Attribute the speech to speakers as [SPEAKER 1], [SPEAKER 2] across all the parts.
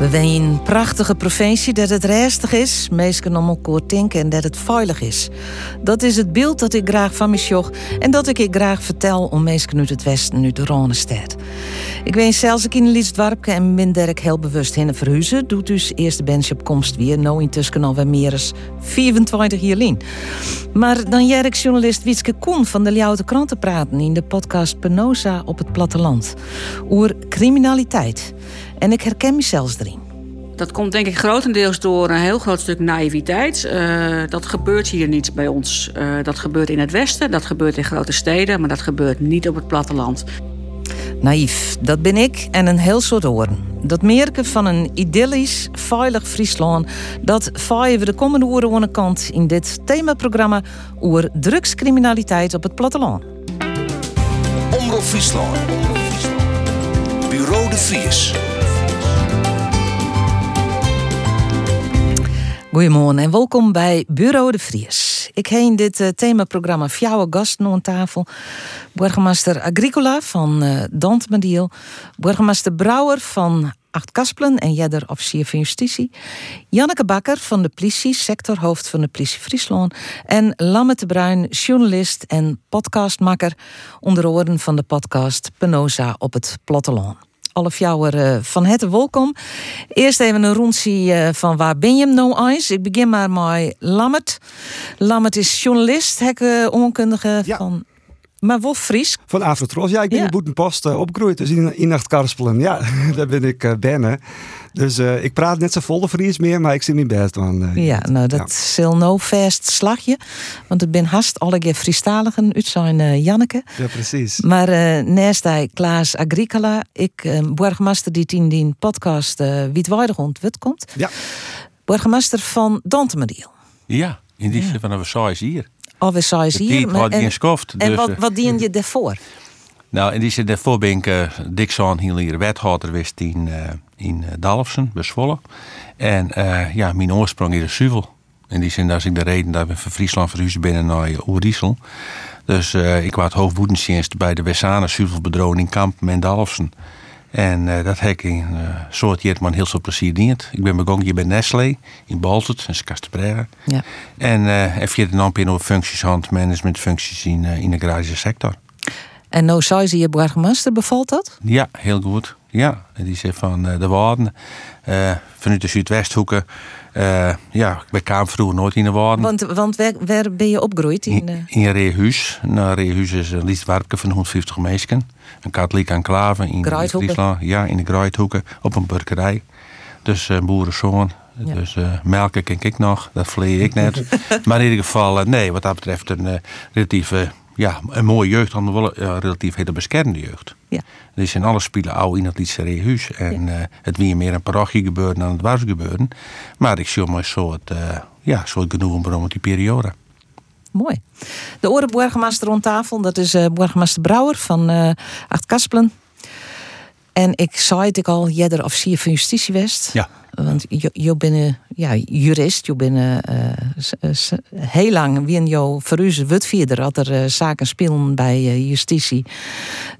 [SPEAKER 1] We zijn een prachtige provincie dat het rustig is, meestal elkaar denken en dat het veilig is. Dat is het beeld dat ik graag van me sjoch en dat ik ik graag vertel om meestal uit het westen, uit de Ronestad. Ik weet zelfs ik in Liesdwarpke en ben Dirk heel bewust heen verhuizen. Doet dus eerste bench op komst weer, nou intussen alweer meer dan 24 jaar lang. Maar dan ik journalist Wietske Koen van de Ljouwte Kranten praten in de podcast Penosa op het platteland. Oer criminaliteit. En ik herken mezelf erin.
[SPEAKER 2] Dat komt denk ik grotendeels door een heel groot stuk naïviteit. Uh, dat gebeurt hier niet bij ons. Uh, dat gebeurt in het westen, dat gebeurt in grote steden, maar dat gebeurt niet op het platteland.
[SPEAKER 1] Naïef, dat ben ik en een heel soort oren. Dat merken van een idyllisch, veilig Friesland, dat vaaien we de komende oren aan de kant in dit themaprogramma over drugscriminaliteit op het platteland.
[SPEAKER 3] Omroep Friesland. Bureau de Vries.
[SPEAKER 1] Goedemorgen en welkom bij Bureau de Vries. Ik heen dit uh, themaprogramma Fjouwe gasten aan tafel. Burgemeester Agricola van uh, Dantmediel. Burgemeester Brouwer van Acht Kaspelen en Jedder officier van Justitie. Janneke Bakker van de politie, sectorhoofd van de politie Friesland. En Lamme de Bruin, journalist en podcastmaker. Onder van de podcast Penosa op het platteland alle fjouwer uh, van het welkom. Eerst even een rondje uh, van waar ben je no eyes. Ik begin maar met Lammert. Lammert is journalist, hekken onkundige
[SPEAKER 4] Ja.
[SPEAKER 1] van... Maar Wolf Fries.
[SPEAKER 4] Van Afrotros. Ja, ik ben
[SPEAKER 1] Ja.
[SPEAKER 4] in Boetenpost uh, opgegroeid, dus in, in Karspelen. Ja, daar ben ik uh. Dus uh, ik praat net zo vol Fries meer, maar ik zit niet best aan. Uh,
[SPEAKER 1] Ja, nou dat zal no vast slagje. Want het ben haast alle Friestaligen uit zijn uh, Janneke.
[SPEAKER 4] ja, precies.
[SPEAKER 1] Maar uh, naast hij Klaas Agricola, ik uh, burgemeester die in die podcast uh, Wietwaardig ontwit komt.
[SPEAKER 4] Ja.
[SPEAKER 1] Burgemeester van Dantemediel.
[SPEAKER 5] Ja, in die zin van een hier.
[SPEAKER 1] Alweer saai
[SPEAKER 5] De
[SPEAKER 1] hier. Maar- en en
[SPEAKER 5] dus,
[SPEAKER 1] wat,
[SPEAKER 5] eh,
[SPEAKER 1] wat dien je daarvoor?
[SPEAKER 5] Nou, in die zin daarvoor ben ik uh, heel hier wethouder geweest in, uh, in uh, Dalfsen, bij Zwolle. En uh, ja, mijn oorsprong is Suvel. In die zin dat is ik de reden dat we van Friesland verhuisd binnen naar Oeriesel. Dus uh, ik was het hoofdboetendienst bij de Wessane Suvelbedrogen in Kamp met Dalfsen. En uh, dat heb ik in uh, soort jaar man heel veel plezier dient. Ik ben begonnen hier bij Nestlé in Balzert, in Kastenbrega.
[SPEAKER 1] Ja.
[SPEAKER 5] En uh, heb je dan nog functies, handmanagementfuncties in, in de agrarische sector.
[SPEAKER 1] En nou zei ze je burgemeester, bevalt dat?
[SPEAKER 5] Ja, heel goed. Ja, die zegt van uh, de Waarden, uh, vanuit de Zuidwesthoeken. Uh, ja, ik kwam vroeger nooit in de Waarden.
[SPEAKER 1] Want, want waar, waar ben je opgegroeid? In, uh...
[SPEAKER 5] in, in Reehuis. Nou, Reehuis is een liefdwarpje van 150 mensen. Een katholiek enclave in, Friesland. Ja, in de Gruithoeken, op een burgerij. Dus een boerenzoon. Ja. Dus uh, melken ken ik nog, dat vlees ik net. maar in ieder geval, uh, nee, wat dat betreft een uh, relatief ja, een mooie jeugd, dan wel uh, relatief hele beschermde jeugd.
[SPEAKER 1] Ja.
[SPEAKER 5] Dus in alle spelen oud in het Lietse Reehuis. En ja. uh, het weer meer een parochie gebeuren dan het was gebeuren. Maar ik zie maar een soort, uh, ja, soort genoegen met die periode.
[SPEAKER 1] Mooi. De oren burgemeester rond tafel, dat is uh, burgemeester Brouwer van uh, Acht Kaspelen. En ik zei het ik al, jij er officier van Justitie West.
[SPEAKER 5] Ja.
[SPEAKER 1] Want je, je bent ja, jurist, je bent uh, heel lang wie jou verhuizen wat vierder had er uh, zaken spelen bij uh, justitie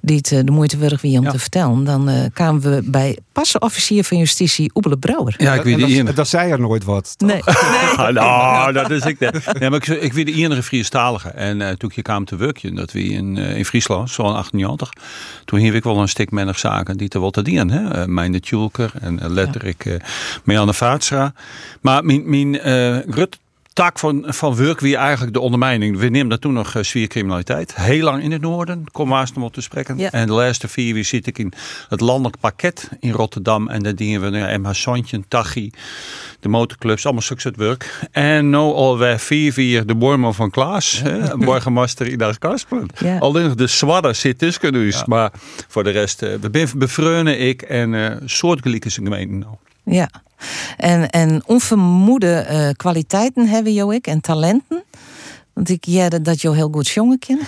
[SPEAKER 1] die het de moeite waard wie om ja. te vertellen. Dan kwamen we bij passenofficier van justitie Oebele Brouwer.
[SPEAKER 6] Ja, ik weet
[SPEAKER 4] dat,
[SPEAKER 6] de
[SPEAKER 4] dat, dat zei er nooit wat.
[SPEAKER 1] Toch? Nee. nee.
[SPEAKER 6] nou, dat is ik. Nee, maar ik, ik weet de enige Friestalige. En toen ik kwam te werken, dat we in, in Friesland, zo'n 98, toen hier ik wel een stuk menig zaken die te wat te dienen. Mijn de Tjulker en letterlijk. Ja. Marianne Vaatstra. Maar mijn, mijn uh, grut tak van, van werk wie eigenlijk de ondermijning. We nemen dat toen nog uh, zwiercriminaliteit. Heel lang in het noorden, kom maar eens om te spreken.
[SPEAKER 1] Ja.
[SPEAKER 6] En de laatste vier jaar zit ik in het landelijk pakket in Rotterdam. En daar dienen we nou, MH Sontje, Tachi, de motorclubs, allemaal succes werk. En nu alweer vier vier de Borman van Klaas, hè, burgemeester in das Kaspelen.
[SPEAKER 1] Ja.
[SPEAKER 6] Alleen de zwadder zit tussen ons. Ja. Maar voor de rest, uh, we zijn bevreunen ik en uh, soortgelijke gemeenten nou.
[SPEAKER 1] Ja, en, en onvermoede uh, kwaliteiten hebben jou ik en talenten. Want ik jette dat je heel goed jongen kent.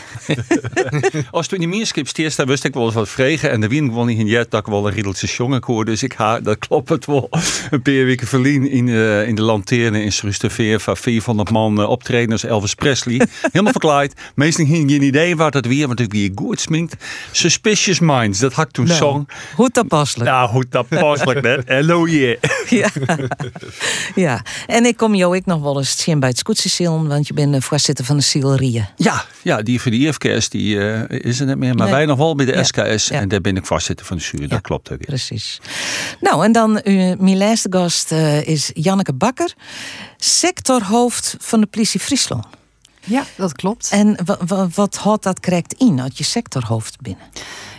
[SPEAKER 6] Als toen in die minskip stierst, dan wist ik wel eens wat vregen. En de wien gewoon niet in jet dat ik wel een riedeltje jongen koor. Dus ik ha, dat klopt het wel. Een paar weken verlien in, de in de lanterne in Srusterveer. Van 400 man uh, optredens. Elvis Presley. Helemaal verklaard. Meestal geen idee wat het weer. Want ik wie goed sminkt. Suspicious Minds. Dat had ik toen
[SPEAKER 1] Nou,
[SPEAKER 6] zong.
[SPEAKER 1] Hoe toepasselijk.
[SPEAKER 6] Nou, goed, dat passelijk net. Hello, yeah.
[SPEAKER 1] Ja. ja. En ik kom jou ik nog wel eens zien bij het scootsesilm, want je bent de voorzitter van de Sielrieën.
[SPEAKER 6] Ja, ja, die voor de IFKS die, eh, is er niet meer. Maar
[SPEAKER 1] Nee.
[SPEAKER 6] wij nog wel bij de
[SPEAKER 1] Ja,
[SPEAKER 6] SKS.
[SPEAKER 1] ja.
[SPEAKER 6] En daar ben ik voorzitter van de jury.
[SPEAKER 1] Ja.
[SPEAKER 6] Dat klopt ook weer.
[SPEAKER 1] Precies. Nou, en dan uh, mijn laatste gast eh, is Janneke Bakker, sectorhoofd van de politie Friesland.
[SPEAKER 7] Ja, dat klopt.
[SPEAKER 1] En wa- wa- wat houdt dat correct in, als je sectorhoofd binnen?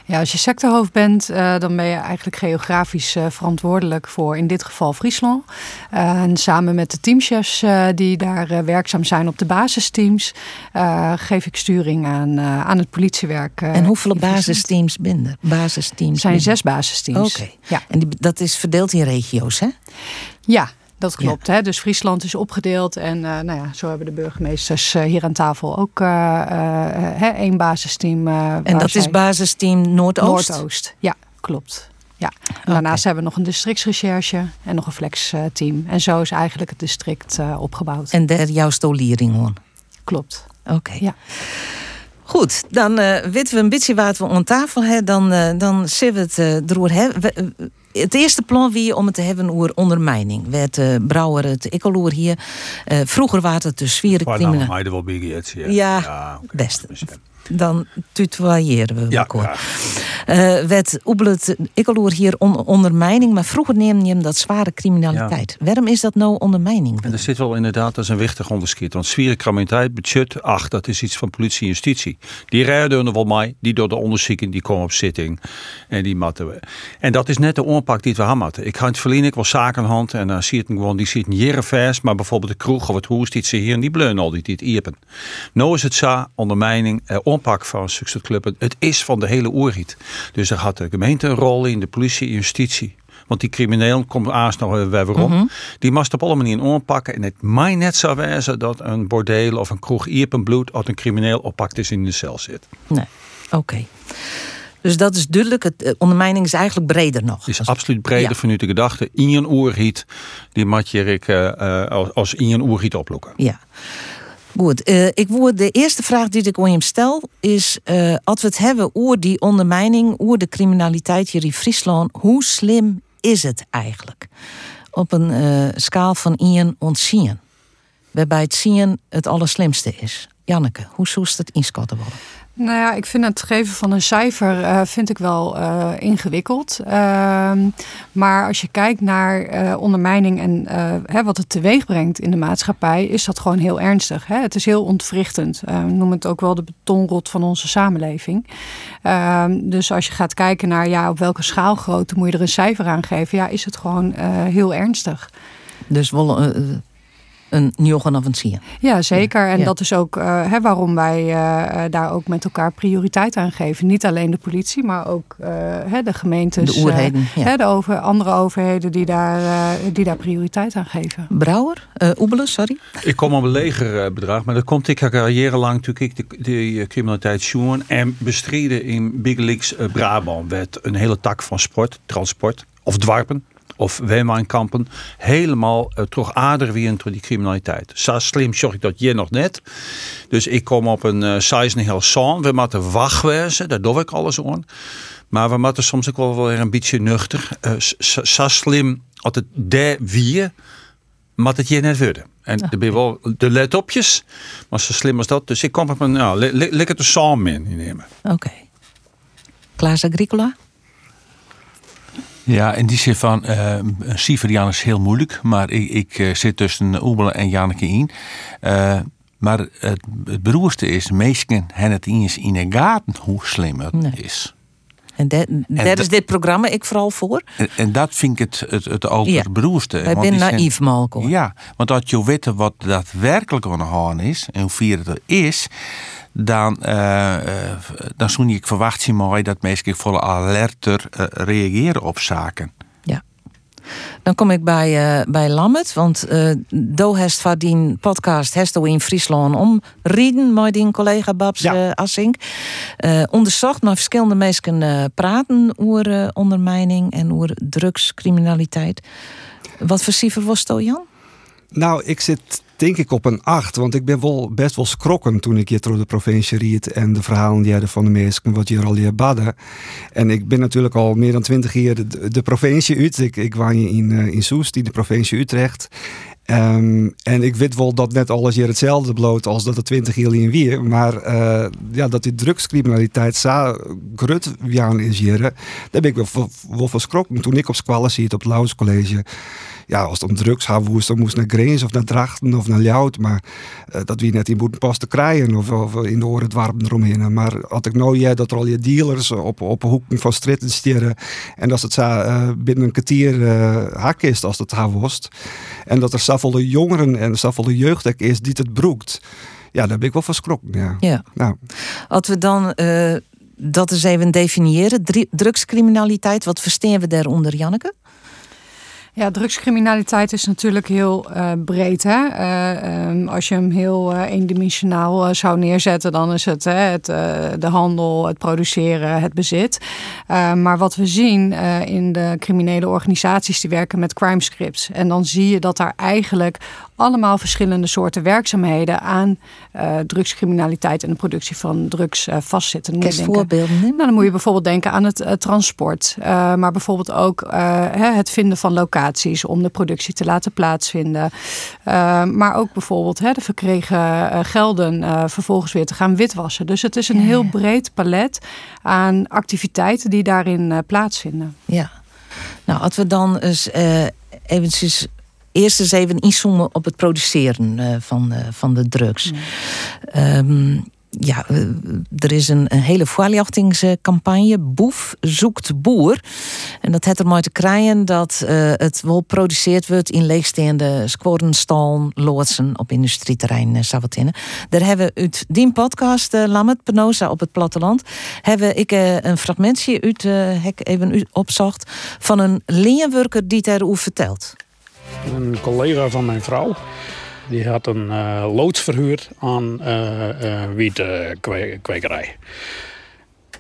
[SPEAKER 7] Ja, als je sectorhoofd bent, eh, dan ben je eigenlijk geografisch eh, verantwoordelijk voor in dit geval Friesland. Eh, en samen met de teamchefs die daar werkzaam zijn op de basisteams, geef ik sturing aan, aan het politiewerk.
[SPEAKER 1] en hoeveel basisteams binnen? Basisteams
[SPEAKER 7] Er zijn
[SPEAKER 1] binnen?
[SPEAKER 7] zes basisteams.
[SPEAKER 1] Oké.
[SPEAKER 7] Ja.
[SPEAKER 1] En die, dat is verdeeld in regio's, hè?
[SPEAKER 7] ja, dat klopt. Hè? Dus Friesland is opgedeeld. En eh, nou ja, zo hebben de burgemeesters eh, hier aan tafel ook eh, hè, één basisteam.
[SPEAKER 1] En dat is basisteam Noordoost?
[SPEAKER 7] Noordoost, ja, klopt. Ja. En daarnaast hebben we nog een districtsrecherche en nog een flexteam. En zo is eigenlijk het district opgebouwd.
[SPEAKER 1] En daar jouw stoliering hoor.
[SPEAKER 7] Klopt.
[SPEAKER 1] Oké.
[SPEAKER 7] Ja.
[SPEAKER 1] Goed, dan eh, weten we een beetje wat we aan tafel hebben. Dan, eh, dan zullen we het eh, Het eerste plan wie om het te hebben over ondermijning. Werd uh, Brouwer het ikkeloer hier. Eh, vroeger waren het de
[SPEAKER 6] Maar
[SPEAKER 1] criminelen.
[SPEAKER 6] nou, ja.
[SPEAKER 1] Ja,
[SPEAKER 6] oké.
[SPEAKER 1] best. Dan tutoyeren we
[SPEAKER 6] Ja,
[SPEAKER 1] elkaar.
[SPEAKER 6] ja.
[SPEAKER 1] Eh werd Oebelet ikkeloer hier on- ondermijning. Maar vroeger neemde je hem dat zware criminaliteit. Waarom is dat nou ondermijning?
[SPEAKER 6] En er zit wel inderdaad als een wichtig onderscheid. Want zware criminaliteit, budget, ach, dat is iets van politie en justitie. Die rijden er wel mij, die door de onderzoeken, die komen op zitting. En die matten we. En dat is net de oorpak die we hebben. Ik ga het verliezen, ik wil zakenhand. En dan zie je het gewoon, die zitten jaren vers. Maar bijvoorbeeld de kroeg of het hoes, die ze hier, en die bleunen al, die dit iepen. Nou is het zo, ondermijning, eh, oorpak van succesclubben. Het is van de hele oorriet. Dus daar had de gemeente een rol in, de politie justitie. Want die crimineel komt aans nog weer waarom. Die mast op alle manieren aanpakken. En het mij net zo wezen dat een bordeel of een kroeg iepen bloed als een crimineel oppakt is in de cel zit.
[SPEAKER 1] Nee, oké. Dus dat is duidelijk. Het, eh, ondermijning is eigenlijk breder nog.
[SPEAKER 6] Het is absoluut breder
[SPEAKER 1] Ja.
[SPEAKER 6] vanuit de gedachte. In een oerhiet, die mat je ik, eh, eh, als, als in een oerhiet oplokken.
[SPEAKER 1] Ja. Goed, eh, ik woord de eerste vraag die ik aan je stel is: eh, als we het hebben over die ondermijning, over de criminaliteit hier in Friesland, hoe slim is het eigenlijk? Op een eh, schaal van 1 tot 10. Waarbij het zien het allerslimste is. Janneke, hoe zoest het inschatten worden?
[SPEAKER 7] Nou ja, ik vind het geven van een cijfer eh, vind ik wel eh, ingewikkeld. Ehm, maar als je kijkt naar eh, ondermijning en hè, wat het teweeg brengt in de maatschappij, is dat gewoon heel ernstig. Hè? Het is heel ontwrichtend. We noemen het ook wel de betonrot van onze samenleving. Ehm, dus als je gaat kijken naar ja, op welke schaalgrootte moet je er een cijfer aan geven, ja, is het gewoon heel ernstig.
[SPEAKER 1] Dus een een zien.
[SPEAKER 7] Ja, zeker. En
[SPEAKER 1] Ja.
[SPEAKER 7] dat is ook eh, hè, waarom wij eh, eh, daar ook met elkaar prioriteit aan geven. Niet alleen de politie, maar ook eh, hè, de gemeentes.
[SPEAKER 1] De oerheden, ja.
[SPEAKER 7] hè, de over, andere overheden die daar, eh, die daar prioriteit aan geven.
[SPEAKER 1] Brouwer, eh Oebelen, sorry.
[SPEAKER 6] Ik kom op een legerbedrag, maar dat komt ik jarenlang natuurlijk de, de criminaliteit zoen en bestreden in Big Leagues eh, Brabant werd een hele tak van sport, transport of dwarpen of weenwijnkampen helemaal uh, terug aderwiend door die criminaliteit. Zo slim zorg ik dat je nog net. Dus ik kom op een uh, size heel zon. We moeten wachtwezen, daar doe ik alles aan. Maar we moeten soms ook wel weer een beetje nuchter. Uh, zo slim als het de wie, maar het je net worden. En ben wel de letopjes, maar zo slim als dat. Dus ik kom op een, nou, lekker de samen in nemen.
[SPEAKER 1] Oké. Okay. Klaas Agricola?
[SPEAKER 5] Ja, in die zin van, uh, een cijfer is heel moeilijk, maar ik, ik uh, zit tussen Oebelen en Janneke in. Uh, maar het, het beroerste is, meesten hebben het eens in de gaten hoe slim het nee. is.
[SPEAKER 1] En daar dat, is dit programma ik vooral voor.
[SPEAKER 5] En, en dat vind ik het, het, het allerberoerste.
[SPEAKER 1] Ja, wij zijn naïef, Malcolm.
[SPEAKER 5] Ja, want als je weet wat daadwerkelijk aan de hand is en hoe vier het er is, dan, uh, dan zou ik verwacht zien mooi dat mensen volle alerter uh, reageren op zaken.
[SPEAKER 1] Ja. Dan kom ik bij, uh, bij Lammet, want uh, Do heeft van die podcast Hesto in Friesland om Rieden met die collega Babs ja. uh, Assink. onderzocht maar verschillende mensen praten over ondermijning en over drugscriminaliteit. Wat voor cijfer was Jan?
[SPEAKER 4] Nou, ik zit denk ik op een 8. Want ik ben wel best wel schrokken toen ik hier door de provincie riet. En de verhalen die hadden van de mensen wat hier al hier badden. En ik ben natuurlijk al meer dan 20 jaar de, provincie uit. Ik, ik woon in, uh, in Soest, in de provincie Utrecht. Um, en ik weet wel dat net alles hier hetzelfde bloot als dat het 20 jaar in weer. Maar uh, ja, dat die drugscriminaliteit zo grut is hier, daar ben ik wel, wel van schrokken. Toen ik op squallen zit op het Lauws College ja, als het om drugs gaat woest, dan moest naar Greens of naar Drachten of naar Ljout. Maar uh, dat wie net in Boetenpas te krijgen of, of in de oren het warm eromheen. Maar had ik nou jij dat er al je dealers op, op hoeken van stritten stieren en dat het zo uh, binnen een kwartier hak is als het haar worst. En dat er zoveel jongeren en zoveel jeugd is die het broekt. Ja, daar ben ik wel van schrokken. Ja.
[SPEAKER 1] ja.
[SPEAKER 4] Nou.
[SPEAKER 1] Als we dan dat eens even definiëren. Drugscriminaliteit, wat verstaan we daaronder, Janneke?
[SPEAKER 7] Ja, drugscriminaliteit is natuurlijk heel uh, breed. Hè? Uh, um, als je hem heel uh, eendimensionaal zou neerzetten, dan is het, het de handel, het produceren, het bezit. maar wat we zien in de criminele organisaties die werken met crime scripts. En dan zie je dat daar eigenlijk allemaal verschillende soorten werkzaamheden aan uh, drugscriminaliteit en de productie van drugs uh, vastzitten.
[SPEAKER 1] Kun voorbeelden Nou,
[SPEAKER 7] dan moet je bijvoorbeeld denken aan het uh, transport, maar bijvoorbeeld ook het vinden van locaties om de productie te laten plaatsvinden. maar ook bijvoorbeeld de verkregen gelden vervolgens weer te gaan witwassen. Dus het is een heel breed palet aan activiteiten die daarin plaatsvinden.
[SPEAKER 1] Ja. Nou, als we dan eens eventjes eerst eens even inzoomen op het produceren uh, van, uh, van de drugs. Ja. Um, ja, eh, er is een, een hele voorlichtingscampagne. Boef zoekt boer. En dat heeft ermee te krijgen dat uh, het wel produceerd wordt in leegstaande squarrenstal, loodsen op industrieterrein uh, Daar hebben we uit die podcast, uh, Lammet Penosa op het platteland, hebben ik een fragmentje uit, hek even opzocht, van een leenwerker die daarover vertelt.
[SPEAKER 8] Een collega van mijn vrouw. Die had een uh, loods verhuurd aan uh, uh, wietkwekerij.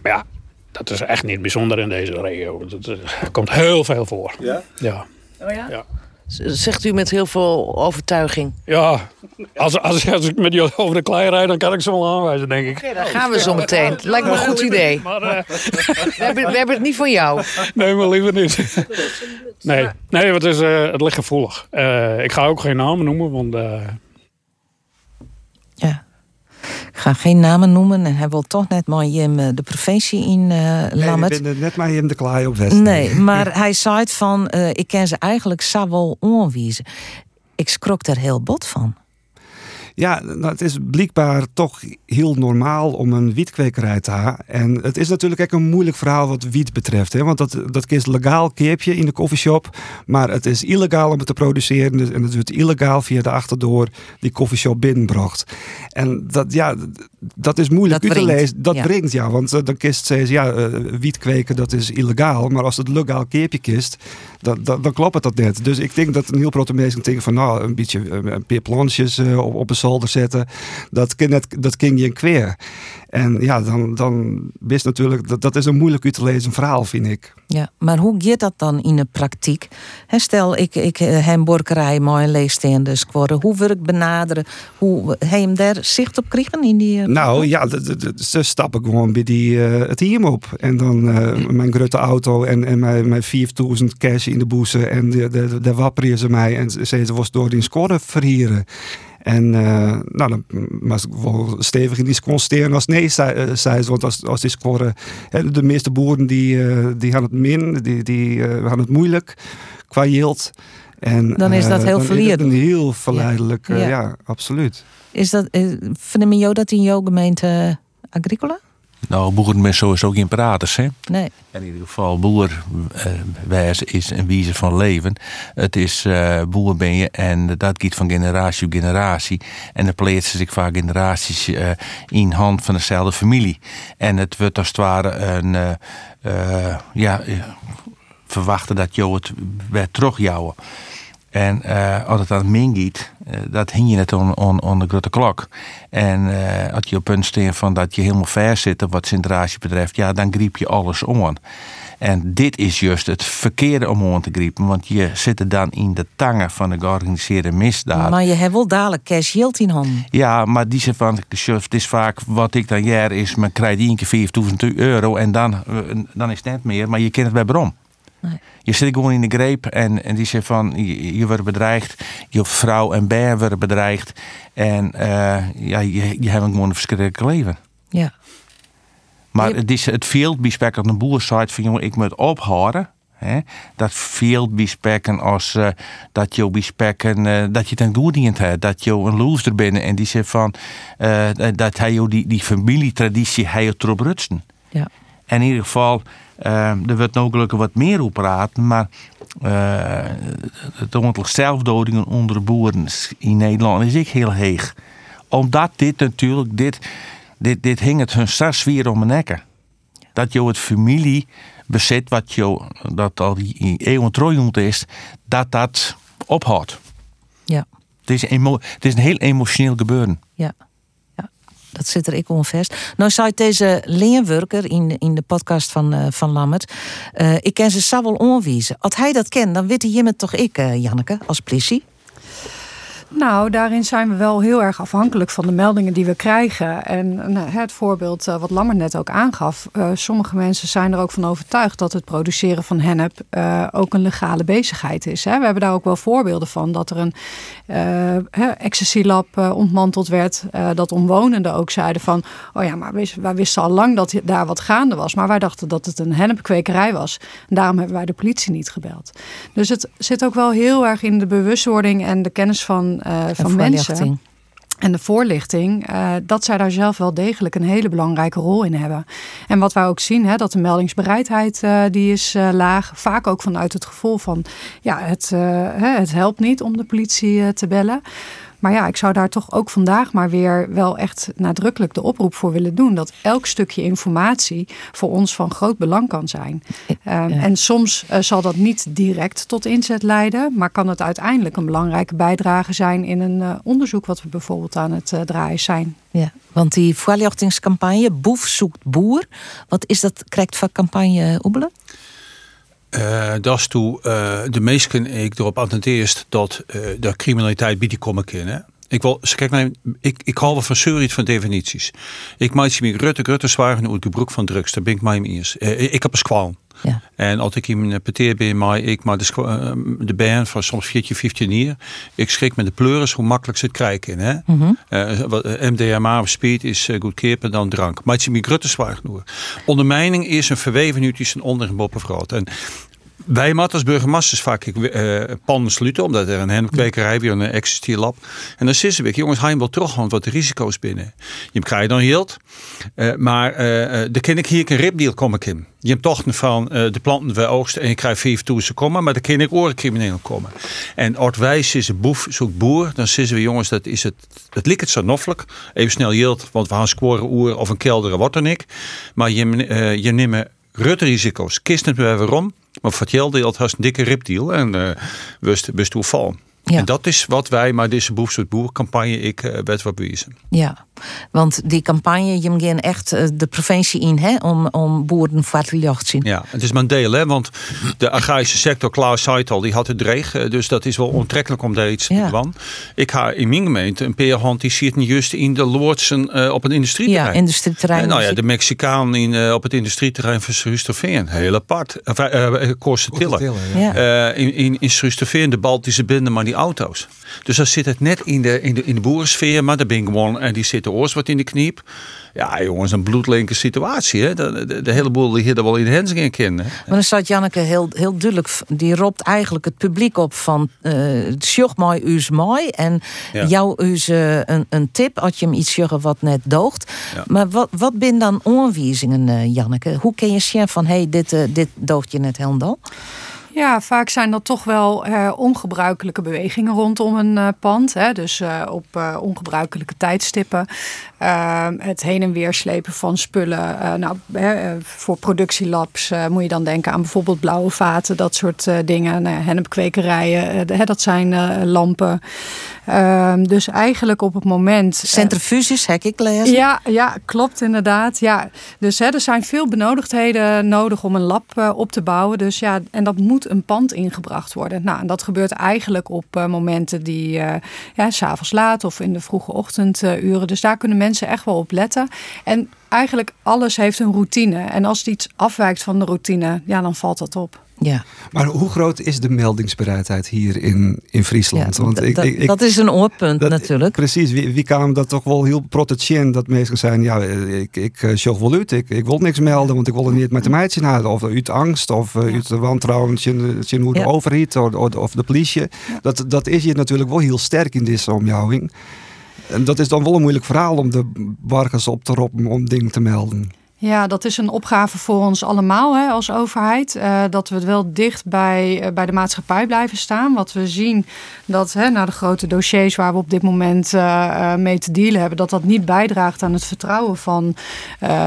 [SPEAKER 8] Maar ja, dat is echt niet bijzonder in deze regio. Dat komt heel veel voor.
[SPEAKER 9] Ja?
[SPEAKER 8] Ja.
[SPEAKER 9] Oh ja? ja. Zegt u met heel veel overtuiging.
[SPEAKER 8] Ja, als, als, als ik met je over de klei rijd, dan kan ik ze wel aanwijzen, denk ik.
[SPEAKER 9] Oké, dan gaan we zo meteen. Lijkt me een goed idee. Maar, uh... we, hebben, we hebben het niet van jou.
[SPEAKER 8] Nee, maar liever niet. Nee, nee het, is, uh, het ligt gevoelig. Uh, ik ga ook geen namen noemen, want...
[SPEAKER 1] Ja. Ik ga geen namen noemen en hij wil toch net maar hem de provincie in uh,
[SPEAKER 4] Lammet. Nee, ik ben net maar hem de klaai op West.
[SPEAKER 1] Nee, maar hij zei van, uh, ik ken ze eigenlijk zou wel onwijzen. Ik schrok er heel bot van.
[SPEAKER 4] Ja, nou, het is blijkbaar toch heel normaal om een wietkwekerij te hebben. En het is natuurlijk ook een moeilijk verhaal wat wiet betreft. Hè? Want dat, dat is legaal keepje in de koffieshop. Maar het is illegaal om het te produceren. Dus- en het wordt illegaal via de achterdoor die koffieshop binnenbracht. En dat, ja, dat is moeilijk
[SPEAKER 1] dat
[SPEAKER 4] u
[SPEAKER 1] brengt.
[SPEAKER 4] te lezen. Dat
[SPEAKER 1] Ja.
[SPEAKER 4] brengt, ja. Want uh, dan kist ze ja, uh, wiet kweken, dat is illegaal. Maar als het legaal keepje kist, dan, dan, dan klopt het dat net. Dus ik denk dat een heel grote mensen denken van... nou, een beetje uh, plantjes uh, op, op een zolder zetten. Dat net, dat kan je een kweer. En ja, dan, dan wist natuurlijk... Dat, dat is een moeilijk u te lezen verhaal, vind ik.
[SPEAKER 1] Ja, maar hoe gaat dat dan in de praktijk? Hè, stel, ik, ik uh, hem borkerij mooi leegstaande squatten. Hoe wil ik benaderen? Hoe hij hem daar zicht op krijgen in die... Uh,
[SPEAKER 4] Nou ja, ze stappen gewoon bij die, uh, het team op. En dan uh, mijn grote auto en, en mijn, mijn 4000 cash in de boezen. En de, de, de wapperen ze mij en ze, ze was door die score verhieren. En uh, nou, dan was ik wel stevig in die constateren als nee, zei, zei ze. Want als, als die scoren, de meeste boeren die, uh, die gaan het min, die, die uh, gaan het moeilijk qua yield. En,
[SPEAKER 1] dan is dat heel verleerd.
[SPEAKER 4] Heel verleidelijk, ja.
[SPEAKER 1] Ja.
[SPEAKER 4] ja, absoluut.
[SPEAKER 1] Is dat, vinden jou dat in jouw gemeente Agricola?
[SPEAKER 5] Nou, boeren met sowieso geen praters, hè?
[SPEAKER 1] Nee.
[SPEAKER 5] In ieder geval, boer uh, wijze is een wijze van leven. Het is uh, boer ben je en dat gaat van generatie op generatie. En dan plaatsen zich vaak generaties uh, in hand van dezelfde familie. En het wordt als het ware een, ja, verwachten dat je het weer terugjouwen. En uh, als het aan Ming gaat, uh, dat hing je net aan de grote klok. En uh, als je op punt staat van dat je helemaal ver zit wat centratie betreft, ja, dan griep je alles om. En dit is juist het verkeerde om aan te griepen, want je zit er dan in de tangen van de georganiseerde misdaad.
[SPEAKER 1] Maar je hebt wel dadelijk cash yield in handen.
[SPEAKER 5] Ja, maar die zegt van, het is vaak wat ik dan jaar is, men krijgt één keer 4000 euro en dan, dan is het net meer, maar je kent het bij bron. Nee. Je zit gewoon in de greep en, en die zegt van je, je wordt bedreigd, je vrouw en bijen worden bedreigd en uh, ja, je, je hebt gewoon een verschrikkelijk leven.
[SPEAKER 1] Ja.
[SPEAKER 5] Maar je... het, is, het veel bij op de boersite van jongen, ik moet ophouden. Hè? Dat veel bijspekken als uh, dat je bijspekken uh, dat je ten doordient hebt, dat je een loser bent en die zegt van dat hij die, die familietraditie hij erop rutsen.
[SPEAKER 1] Ja.
[SPEAKER 5] En in ieder geval, er wordt nog wat meer op praten, maar het aantal zelfdodingen onder de boeren in Nederland is ik heel heeg. Omdat dit natuurlijk, dit, dit, dit hing het hun zes weer om mijn nekken. Dat je het familie bezit, wat je, dat al die eeuwen trooiend is, dat dat ophoudt.
[SPEAKER 1] Ja.
[SPEAKER 5] Het is, het is een heel emotioneel gebeuren.
[SPEAKER 1] Ja. Dat zit er ik onvast. Nou zei deze leenwerker in, in de podcast van, uh, van Lammert. Uh, ik ken ze Sabbel onwijzen. Als hij dat kent, dan weet hij me toch ik, uh, Janneke, als politie?
[SPEAKER 7] Nou, daarin zijn we wel heel erg afhankelijk van de meldingen die we krijgen. En nou, het voorbeeld uh, wat Lammer net ook aangaf. Uh, sommige mensen zijn er ook van overtuigd dat het produceren van hennep uh, ook een legale bezigheid is. We hebben daar ook wel voorbeelden van dat er een ecstasy-lab ontmanteld werd. dat omwonenden ook zeiden van, oh ja, maar wij wisten al lang dat daar wat gaande was. Maar wij dachten dat het een hennepkwekerij was. Daarom hebben wij de politie niet gebeld. Dus het zit ook wel heel erg in de bewustwording en de kennis van van mensen. En de voorlichting, uh, dat zij daar zelf wel degelijk een hele belangrijke rol in hebben. En wat wij ook zien, hè, dat de meldingsbereidheid uh, die is uh, laag. Vaak ook vanuit het gevoel van, ja, het, het helpt niet om de politie te bellen. Maar ja, ik zou daar toch ook vandaag maar weer wel echt nadrukkelijk de oproep voor willen doen. Dat elk stukje informatie voor ons van groot belang kan zijn. Um, En soms uh, zal dat niet direct tot inzet leiden. Maar kan het uiteindelijk een belangrijke bijdrage zijn in een uh, onderzoek wat we bijvoorbeeld aan het uh, draaien zijn.
[SPEAKER 1] Ja, want die voorlichtingscampagne Boef zoekt boer. Wat is dat correct van campagne Oebelen?
[SPEAKER 6] Uh, dat is toe uh, de meesten ik erop attenteerd dat uh, de criminaliteit biedt komen kennen. Ik wil, kijk naar, ik, ik hou van seuriet van definities. Ik maak me Rutte, Rutte zwaar uit het gebruik van drugs. Daar ben ik mij eens. ik heb een squal.
[SPEAKER 1] Ja.
[SPEAKER 6] En als ik in mijn peteer ben, maar ik maar de, de band van soms 14, 15 jaar. Ik schrik met de pleuris hoe makkelijk ze het krijgen. Hè?
[SPEAKER 1] Mm -hmm.
[SPEAKER 6] uh, MDMA of speed is uh, goedkoper dan drank. Maar het is grutte zwaar genoeg. Ondermijning is een verweven nu tussen onder en boppenvrouw. En wij mat als burgemeesters vaak uh, pan besluiten, omdat er een hennepkwekerij weer een ecstasy lab. En dan zitten we, jongens, hij wil toch gewoon wat de risico's binnen. Je krijgt dan hield, uh, maar uh, de ken ik hier een ripdeal komen in. Je hebt toch van de planten we oogsten en je krijgt 5000 komen, maar dan ken ik orencrimineel komen. En als wij een boef zoekt boer, dan zitten we, jongens, dat is het, het lijkt het zo noffelijk. Even snel hield, want we gaan scoren oer of een kelder, wat dan ik. Maar je, je neemt rutte risico's. Kist het weer waarom? Maar voor het had een dikke ripdeal en uh, wist, wist hoe val.
[SPEAKER 1] Ja.
[SPEAKER 6] En dat is wat wij, maar deze boefsoort boercampagne, ik uh, werd wat bewijzen.
[SPEAKER 1] Ja, want die campagne, je moet echt uh, de provincie in hè, om, om boeren voor te zien.
[SPEAKER 6] Ja, het is mijn deel, hè, want de agrarische sector, Klaus zei al, die had het dreig. Uh, dus dat is wel onttrekkelijk om daar iets
[SPEAKER 1] ja.
[SPEAKER 6] te doen. Ik ga in mijn gemeente een peerhand die zit niet juist in de Loordsen op een industrieterrein.
[SPEAKER 1] Ja, industrieterrein.
[SPEAKER 6] nou ja, de Mexicaan in, op het industrieterrein van Srustofeen, heel apart. Uh.
[SPEAKER 1] Ja.
[SPEAKER 6] in in, in de Baltische bende, maar die auto's. Dus dan zit het net in de, in de, in de boerensfeer, maar de ben gewoon en die zit de oors wat in de kniep. Ja, jongens, een bloedlinke situatie. Hè? De, de, de hele boel die hier wel in de hens kennen.
[SPEAKER 1] Maar dan staat Janneke heel, heel duidelijk, die roept eigenlijk het publiek op van uh, mooi us mooi. En
[SPEAKER 6] Ja.
[SPEAKER 1] jou us uh, een, een tip als je hem iets zeggen wat net doogt.
[SPEAKER 6] Ja.
[SPEAKER 1] Maar wat, wat zijn dan aanwijzingen, uh, Janneke? Hoe kun je zien van hé, hey, dit, uh, dit doogt je net helemaal?
[SPEAKER 7] Ja, vaak zijn dat toch wel uh, ongebruikelijke bewegingen rondom een uh, pand. Hè? Dus uh, op ongebruikelijke tijdstippen. Ehm, het heen en weer slepen van spullen. nou, voor productielabs moet je dan denken aan bijvoorbeeld blauwe vaten, dat soort dingen. Nou, hennepkwekerijen, dat zijn lampen. Ehm, dus eigenlijk op het moment.
[SPEAKER 1] Centrifuges, heb ik lezen.
[SPEAKER 7] Ja, ja, klopt inderdaad. Ja. Dus hè, er zijn veel benodigdheden nodig om een lab op te bouwen. Dus ja, en dat moet een pand ingebracht worden. Nou, en dat gebeurt eigenlijk op uh, momenten die ja, s'avonds laat of in de vroege ochtenduren. dus daar kunnen mensen echt wel op letten. En eigenlijk alles heeft een routine. En als het iets afwijkt van de routine, ja, dan valt dat op.
[SPEAKER 1] Ja.
[SPEAKER 4] Maar hoe groot is de meldingsbereidheid hier in, in Friesland?
[SPEAKER 1] Want ik, ik, dat is een oorpunt natuurlijk.
[SPEAKER 4] Precies, wie, wie kan dat toch wel heel protesteren dat mensen zijn, ja, ik, ik uh, wel uit, ik, ik wil niks melden, want ik wil er niet met de meidje naar, of uit angst, of uit wantrouwen, zien hoe de ja. overheid of, of de politie. Dat, dat is hier natuurlijk wel heel sterk in deze omjouwing. En dat is dan wel een moeilijk verhaal om de burgers op te roepen om dingen te melden.
[SPEAKER 7] Ja, dat is een opgave voor ons allemaal hè, als overheid. Uh, dat we wel dicht bij, uh, bij de maatschappij blijven staan. Wat we zien dat hè, naar de grote dossiers waar we op dit moment uh, mee te dealen hebben, dat dat niet bijdraagt aan het vertrouwen van,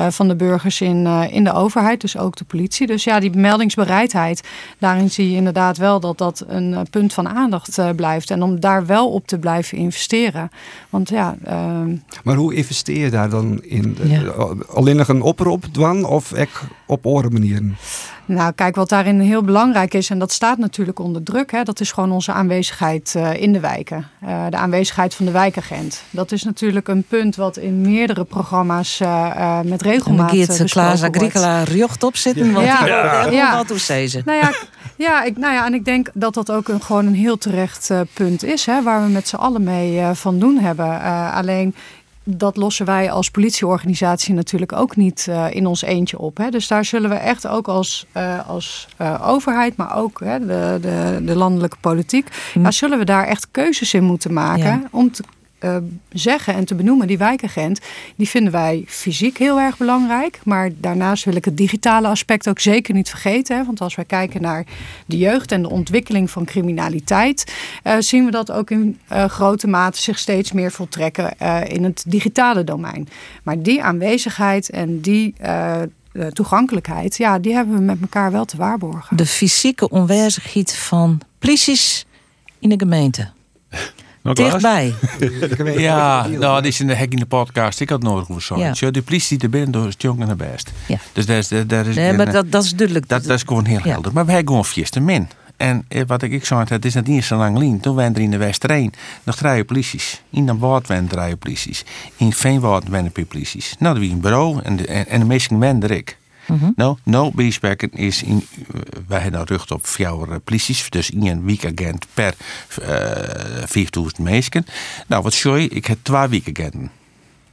[SPEAKER 7] van de burgers in, in de overheid. Dus ook de politie. Dus ja, die meldingsbereidheid, daarin zie je inderdaad wel dat dat een punt van aandacht blijft. En om daar wel op te blijven investeren. Want ja.
[SPEAKER 4] maar hoe investeer je daar dan in? Ja. Alleen nog een oproep? Op dwan of ik op andere manieren?
[SPEAKER 7] Nou, kijk, wat daarin heel belangrijk is, en dat staat natuurlijk onder druk, hè, dat is gewoon onze aanwezigheid uh, in de wijken. Uh, de aanwezigheid van de wijkagent. Dat is natuurlijk een punt wat in meerdere programma's uh, met regelmaat
[SPEAKER 1] besproken wordt. Klaas Agricola rjocht op zitten, want ja. die ja. ja. wat ze.
[SPEAKER 7] Nou ja, ja, ik, nou ja, en ik denk dat dat ook een, gewoon een heel terecht punt is, hè, waar we met z'n allen mee van doen hebben. alleen dat lossen wij als politieorganisatie natuurlijk ook niet uh, in ons eentje op. Hè. Dus daar zullen we echt ook als, uh, als uh, overheid, maar ook hè, de, de, de landelijke politiek, hm. ja, zullen we daar echt keuzes in moeten maken ja. om te uh, zeggen en te benoemen, die wijkagent, die vinden wij fysiek heel erg belangrijk. Maar daarnaast wil ik het digitale aspect ook zeker niet vergeten. Hè, want als wij kijken naar de jeugd en de ontwikkeling van criminaliteit, uh, zien we dat ook in uh, grote mate zich steeds meer voltrekken in het digitale domein. Maar die aanwezigheid en die toegankelijkheid, ja, die hebben we met elkaar wel te waarborgen.
[SPEAKER 1] De fysieke onwijzigheid van polities in de gemeente. Dichtbij.
[SPEAKER 5] ja, nou, dat is in de hek in de podcast. Ik had nodig voor zo'n. Ja. De politie er binnen door is jong en de best. Ja. Dus daar is, daar is,
[SPEAKER 1] nee, maar dat, dat is duidelijk.
[SPEAKER 5] Dat, dat is gewoon heel helder. Maar wij hebben gewoon vierste min. En eh, wat ik, ik zei, het is net niet zo lang lien. Toen waren er in de Westereen nog drie polities. In de Woord waren drie polities. In Veenwoord waren polities. Nou, dat was een bureau en de, en, en de meesten waren ik. Mm -hmm. Nou, no is in, wij hebben rug op vier polities, dus in weekagent per uh, 4000 mensen. Nou, wat je? Ik heb twee weekagenten.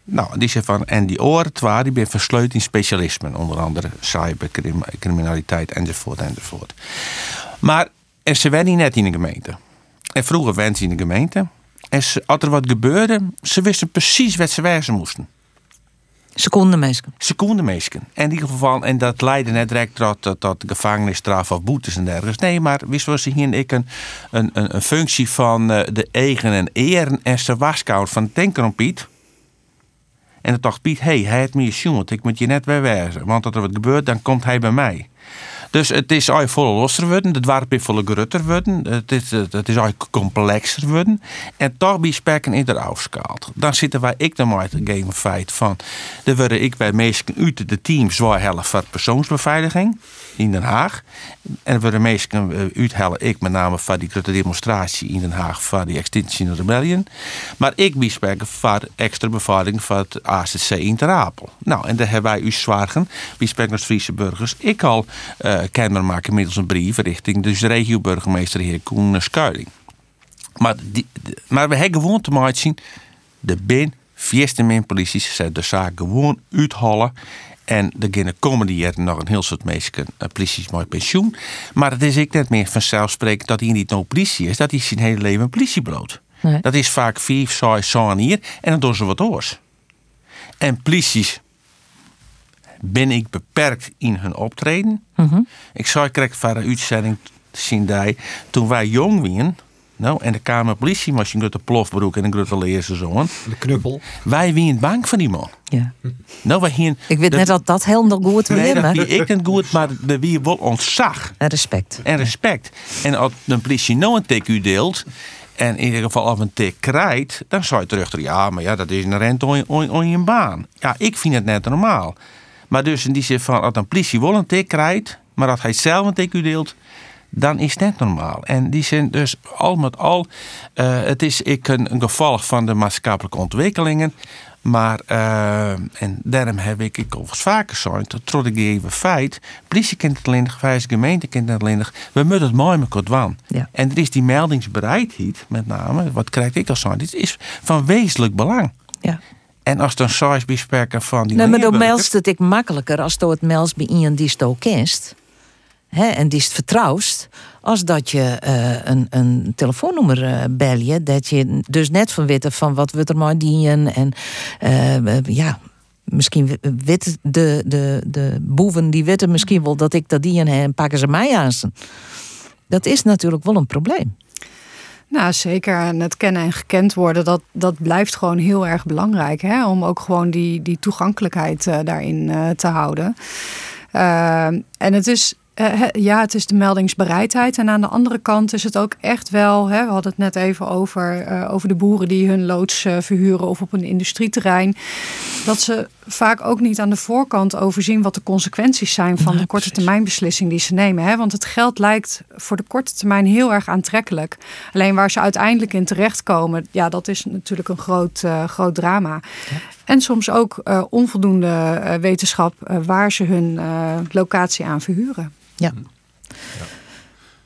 [SPEAKER 5] Nou, die zijn van, en die oren twee, die ben versleut in specialismen, onder andere cybercriminaliteit enzovoort enzovoort. Maar en ze werden net in de gemeente. En vroeger werden ze in de gemeente. En als er wat gebeurde, ze wisten precies wat ze wijzen moesten.
[SPEAKER 1] Secondenmeesken.
[SPEAKER 5] En in ieder geval, en dat leidde net direct tot, tot, gevangenisstraf of boetes en dergelijke. Nee, maar wist was hier ik een, een, een, functie van uh, de eigen en eren en ze waskoud van om Piet. En dan dacht Piet, hé, hey, hij heeft me gesjoemeld, ik moet je net wijzen. Want als er wat gebeurt, dan komt hij bij mij. Dus het is eigenlijk volle losser worden. Het is volle grutter worden. Het is, het is eigenlijk complexer worden. En toch bij spekken in de. Dan zitten wij ik dan maar het game feit van. Dan worden ik bij meesten uit de team zwaar helft voor persoonsbeveiliging in Den Haag. En we de meesten uithellen ik met name van die grote demonstratie in Den Haag van die Extinction Rebellion. Maar ik bespreken voor extra beveiliging van het ACC in Ter Apel. Nou, en daar hebben wij u zwaargen, bespreken als Friese burgers, ik al uh, kenbaar maken middels een brief richting de regio-burgemeester heer Koen Skuiling. Maar, die, maar we hebben gewoon te maken zien, de bin, vierste min polities, zijn de zaak gewoon uithalen. En er gaan komende jaren nog een heel soort mensen politie met pensioen. Maar het is ik net meer vanzelfsprekend dat hij niet no politie is. Dat hij zijn hele leven een politiebrood. Nee. Dat is vaak vier, zes, zes hier. En dan doen ze wat oors. En polities ben ik beperkt in hun optreden. Mm -hmm. Ik zou krijgen van een uitzending zien die, toen wij jong waren, nou, en de Kamer politie was een grote plofbroek en een grote leerseizoen.
[SPEAKER 4] De knuppel.
[SPEAKER 5] Wij waren bang van die man.
[SPEAKER 1] Ja.
[SPEAKER 5] Nou, wij hier.
[SPEAKER 1] Ik weet net dat dat helemaal goed
[SPEAKER 5] Nee,
[SPEAKER 1] weer,
[SPEAKER 5] dat
[SPEAKER 1] maar
[SPEAKER 5] wie ik niet goed, maar de wie wel ontzag
[SPEAKER 1] en respect.
[SPEAKER 5] en respect. En als de politie nou een tik u deelt, en in ieder geval af een tik krijgt, dan zou je terug ja, maar ja, dat is een rente on, on, on je baan. Ja, ik vind het net normaal. Maar dus in die zin van, als een politie wel een tik krijgt, maar als hij zelf een tik u deelt, dan is het normaal. En die zijn dus al met al, eh, het is ik een, een gevolg van de maatschappelijke ontwikkelingen. Maar, eh, en daarom heb ik, ik eens vaker gezegd, tot ik even feit, politie kent het alleen, de gemeente kent het we moeten het mooi met elkaar doen.
[SPEAKER 1] Ja.
[SPEAKER 5] En er is die meldingsbereidheid, met name, wat krijg ik al zo, dit is van wezenlijk belang.
[SPEAKER 1] Ja.
[SPEAKER 5] En als dan size bespreken van die
[SPEAKER 1] Nee, maar dan meldt het ik makkelijker als je het meldt bij iemand die je kent. En die is het vertrouwst. Als dat je eh, een, een telefoonnummer eh bel je. Dat je dus net van weten van wat we er maar dienen. En eh, ja, misschien weten de, de, de boeven die weten misschien wel dat ik dat dien en pakken ze mij aan. Dat is natuurlijk wel een probleem.
[SPEAKER 7] Nou, zeker. En het kennen en gekend worden, dat, dat blijft gewoon heel erg belangrijk. Hè? Om ook gewoon die, die toegankelijkheid daarin te houden. Uh, en het is, uh, ja, het is de meldingsbereidheid. En aan de andere kant is het ook echt wel, hè, we hadden het net even over, uh, over de boeren die hun loods uh, verhuren of op een industrieterrein. Dat ze vaak ook niet aan de voorkant overzien wat de consequenties zijn van
[SPEAKER 1] Ja,
[SPEAKER 7] de korte termijn beslissing die ze nemen. Hè? Want het geld lijkt voor de korte termijn heel erg aantrekkelijk. Alleen waar ze uiteindelijk in terechtkomen, ja, dat is natuurlijk een groot, groot drama. En soms ook onvoldoende wetenschap waar ze hun locatie aan verhuren.
[SPEAKER 1] Ja.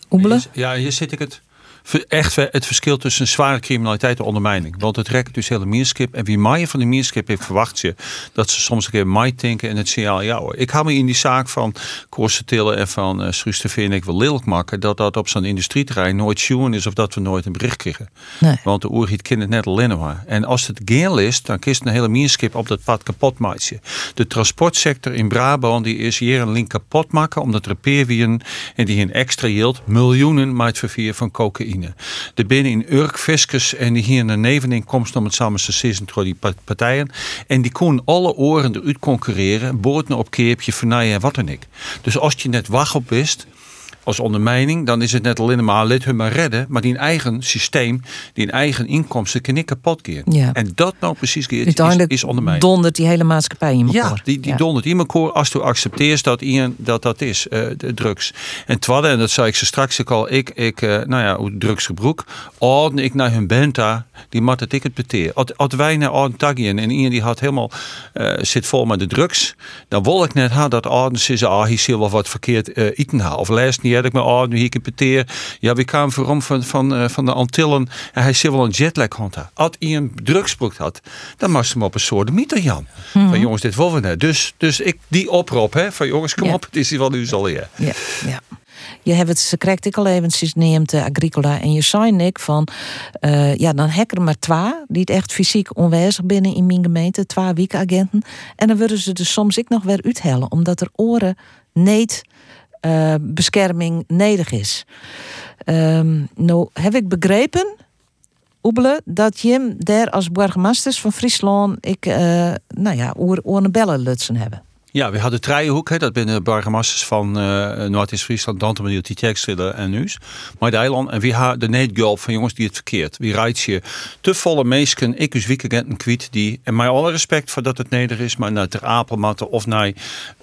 [SPEAKER 1] Oemelen?
[SPEAKER 6] Ja, hier zit ik het echt het verschil tussen zware criminaliteit en ondermijning. Want het rekt dus hele meerskip. En wie maaien van de meerskip heeft, verwacht je dat ze soms een keer mij denken en het signaal hoor. Ik hou me in die zaak van Tillen en van uh, Schrusterveen ik wil lelijk maken dat dat op zo'n industrieterrein nooit sjoen is of dat we nooit een bericht krijgen.
[SPEAKER 1] Nee.
[SPEAKER 6] Want de oergiet kind het net alleen maar. En als het geel is, dan kist een hele meerskip op dat pad kapot maken. De transportsector in Brabant die is hier een link kapot maken omdat repeerwien en die een extra yield miljoenen maakt vervier van cocaïne. De binnen in Urk, Fiscus en hier een neveninkomst om het samen te door die partijen. En die konden alle oren eruit concurreren, boorden op keepje, vernaaien en wat dan ik. Dus als je net wacht op wist, als ondermijning, dan is het net alleen maar let hun maar redden, maar die eigen systeem, die eigen inkomsten kan ik kapot.
[SPEAKER 1] Ja.
[SPEAKER 6] En dat nou precies is,
[SPEAKER 1] Uiteindelijk
[SPEAKER 6] is ondermijning.
[SPEAKER 1] dondert die hele maatschappij in elkaar.
[SPEAKER 6] Ja, die, die
[SPEAKER 1] Ja.
[SPEAKER 6] dondert in elkaar als je accepteert dat iemand dat dat is, eh, de drugs. En tweede, en dat zei ik ze straks ook al, ik, ik eh, nou ja, hoe drugsgebruik, orde ik naar hun benta, die mat het ik het beteer. Als, wij naar orde tagien en iemand die had helemaal, eh, zit vol met de drugs, dan wil ik net ha, dat orde ze ah, hier zie wel wat verkeerd eten ha. Of laatst niet had ik me orde, hier ik het beteer. Ja, we kwamen voorom van, van, eh, van de Antillen en hij zie wel een jetlag had. ha. Als iemand drugsgebruikt had, dan moest hem op een soort mieter Jan. Van jongens, dit willen we net. Dus, dus ik die oproep, hè, van jongens, kom
[SPEAKER 1] Ja.
[SPEAKER 6] op, het is hier wel nu al ja.
[SPEAKER 1] Ja, ja. Je hebt het, ze krijgt ik al eventjes neemt de Agricola en je zei Nick van, eh, ja dan hekken er maar twee die het echt fysiek onwijzig binnen in mijn gemeente, twee weekagenten. En dan willen ze er soms ik nog weer uithellen, omdat er oren niet eh, bescherming nodig is. Ehm, nou heb ik begrepen, Oebele, dat je daar als burgemeesters van Friesland ik, eh, nou ja, oor een lutsen hebben.
[SPEAKER 6] Ja, we hadden Trijenhoek, hè, dat binnen burgemeesters van uh, Noord-Friesland, Dantemaniel, Tietjekstille en Nuus. Maar de eiland en wie haar de neetgulp van jongens die het verkeerd. Wie rijdt je te volle meesken, ik weekend kwiet die, en mij alle respect voor dat het neder is, maar naar Ter Apelmatten of naar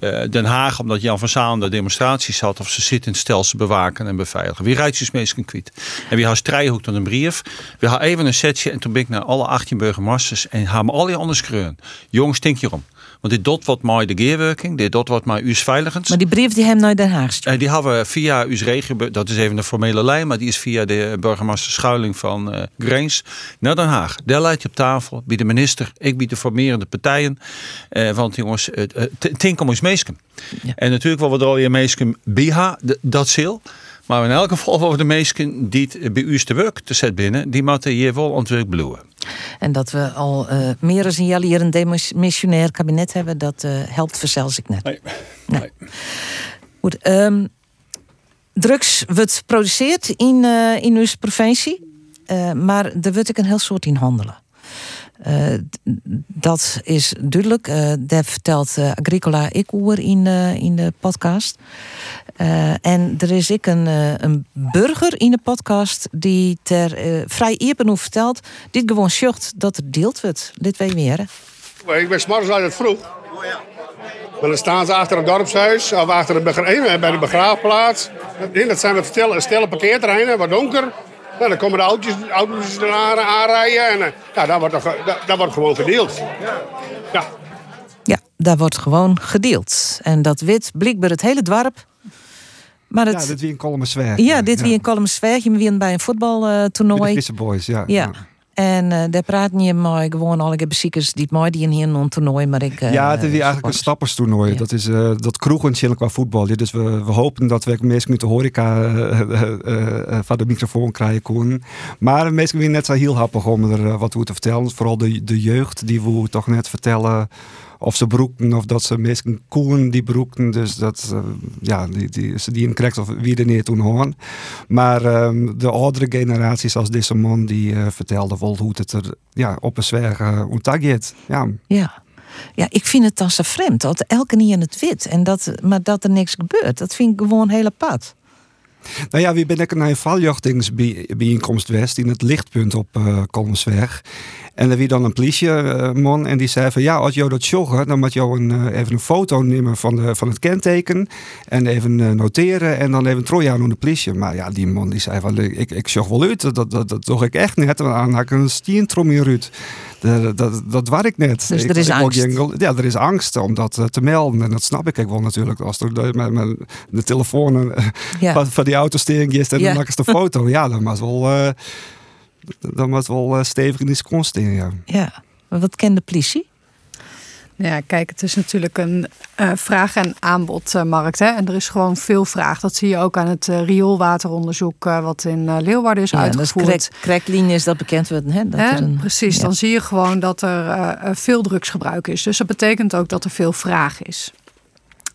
[SPEAKER 6] uh, Den Haag, omdat Jan van Zaan de demonstraties had, of ze zitten in het stelsel bewaken en beveiligen. Wie rijdt je meesken kwiet? En wie haar Trijenhoek dan een brief. We haar even een setje en toen ben ik naar alle 18 burgemeesters en haar me al die anders kreun. Jongens, denk je om. Want dit dot wat mij de gearwerking, dit dot wat mij uw veiligends.
[SPEAKER 1] Maar die brief die hem naar Den Haag stuurt.
[SPEAKER 6] Die hebben we via uw regio, dat is even de formele lijn, maar die is via de burgemeester Schuiling van uh, Greens naar Den Haag. Daar leidt je op tafel, bij de minister, ik bied de formerende partijen. Uh, want jongens, uh, tinkom is meesken. Ja. En natuurlijk wel wat al je meesken biha, dat zil. Maar in elk geval over de meesken die het bij u te werk te zet binnen, die moeten hier wel ontwikkeld bloeien.
[SPEAKER 1] En dat we al uh, meer dan een jaar hier een demissionair kabinet hebben, dat uh, helpt verzels ik net.
[SPEAKER 6] Nee.
[SPEAKER 1] nee. Goed, um, drugs wordt geproduceerd in, eh, in onze provincie. Uh, maar er wordt ook een heel soort in handelen. Uh, dat is duidelijk. Uh, daar vertelt Agricola ik over in, in de podcast. en er is ik een, een burger in de podcast die ter vrij eerder vertelt. Dit gewoon sjocht dat deelt wordt. Dit weet meer.
[SPEAKER 10] Ik ben s'morgens altijd vroeg. Dan staan ze achter het dorpshuis of achter de, bij de begraafplaats. Dat zijn wat stille, stille parkeerterreinen, wat donker. Nou, dan komen de auto's, auto's eraan aanrijden en ja, daar, wordt, daar, wordt gewoon gedeeld. Ja.
[SPEAKER 1] ja, daar wordt gewoon gedeeld. En dat wit blijkbaar het hele dorp.
[SPEAKER 4] Maar het, ja, dit wie in Kolmensweg.
[SPEAKER 1] Ja, dit wie in Kolmensweg. Je bent bij een voetbaltoernooi.
[SPEAKER 4] de Boys, ja.
[SPEAKER 1] ja. En uh, daar praat je maar gewoon alle bezoekers die mooi die in hier een toernooi. Maar ik, uh,
[SPEAKER 4] ja, het is eigenlijk een stapperstoernooi. Ja. Dat is uh, dat kroegen qua voetbal. Dus we, we hopen dat we meestal met de horeca van de microfoon krijgen kunnen. Maar meestal weer net zo heel happig om er wat over te vertellen. Vooral de, de jeugd die we toch net vertellen of ze broekten of dat ze meestal koen die broekten. Dus dat, uh, ja, die, die, ze die krijgt of wie er niet toen horen. Maar um, de oudere generaties zoals deze man die uh, vertelde wel hoe het er ja, op een zwerg uh. Ja.
[SPEAKER 1] ja. Ja, ik vind het dan zo vreemd dat elke niet in het wit en dat, maar dat er niks gebeurt. Dat vind ik gewoon heel apart.
[SPEAKER 4] Nou ja, wie ben ik naar een valjachtingsbijeenkomst West in het lichtpunt op uh, Kolmsweg. En er wie dan een politieman en die zei van ja, als jou dat joggen, dan moet je een, uh, even een foto nemen van, de, van het kenteken en even uh, noteren en dan even troja aan de politie. Maar ja, die man die zei van ik, ik jog wel uit, dat, dat, dat, dat toch ik echt net. Dan had ik een stientrom in Ruud. Dat, dat, dat waar ik net.
[SPEAKER 1] Dus er is angst?
[SPEAKER 4] ja, er is angst om dat te melden. En dat snap ik wel natuurlijk. Als er met, met de telefoon ja. van, van die autostering is en ja. dan maak ik de foto. Ja, dan was wel... Uh, dan was wel uh, stevig in die
[SPEAKER 1] ja. Ja, maar wat kent de politie?
[SPEAKER 7] Ja, kijk, het is natuurlijk een uh, vraag- en aanbodmarkt. Hè? En er is gewoon veel vraag. Dat zie je ook aan het uh, rioolwateronderzoek uh, wat in Leeuwarden is ja, uitgevoerd.
[SPEAKER 1] Dus crackline is dat bekend wordt. Hè? Dat
[SPEAKER 7] hè? Een, Precies, ja. dan zie je gewoon dat er veel drugsgebruik is. Dus dat betekent ook dat er veel vraag is.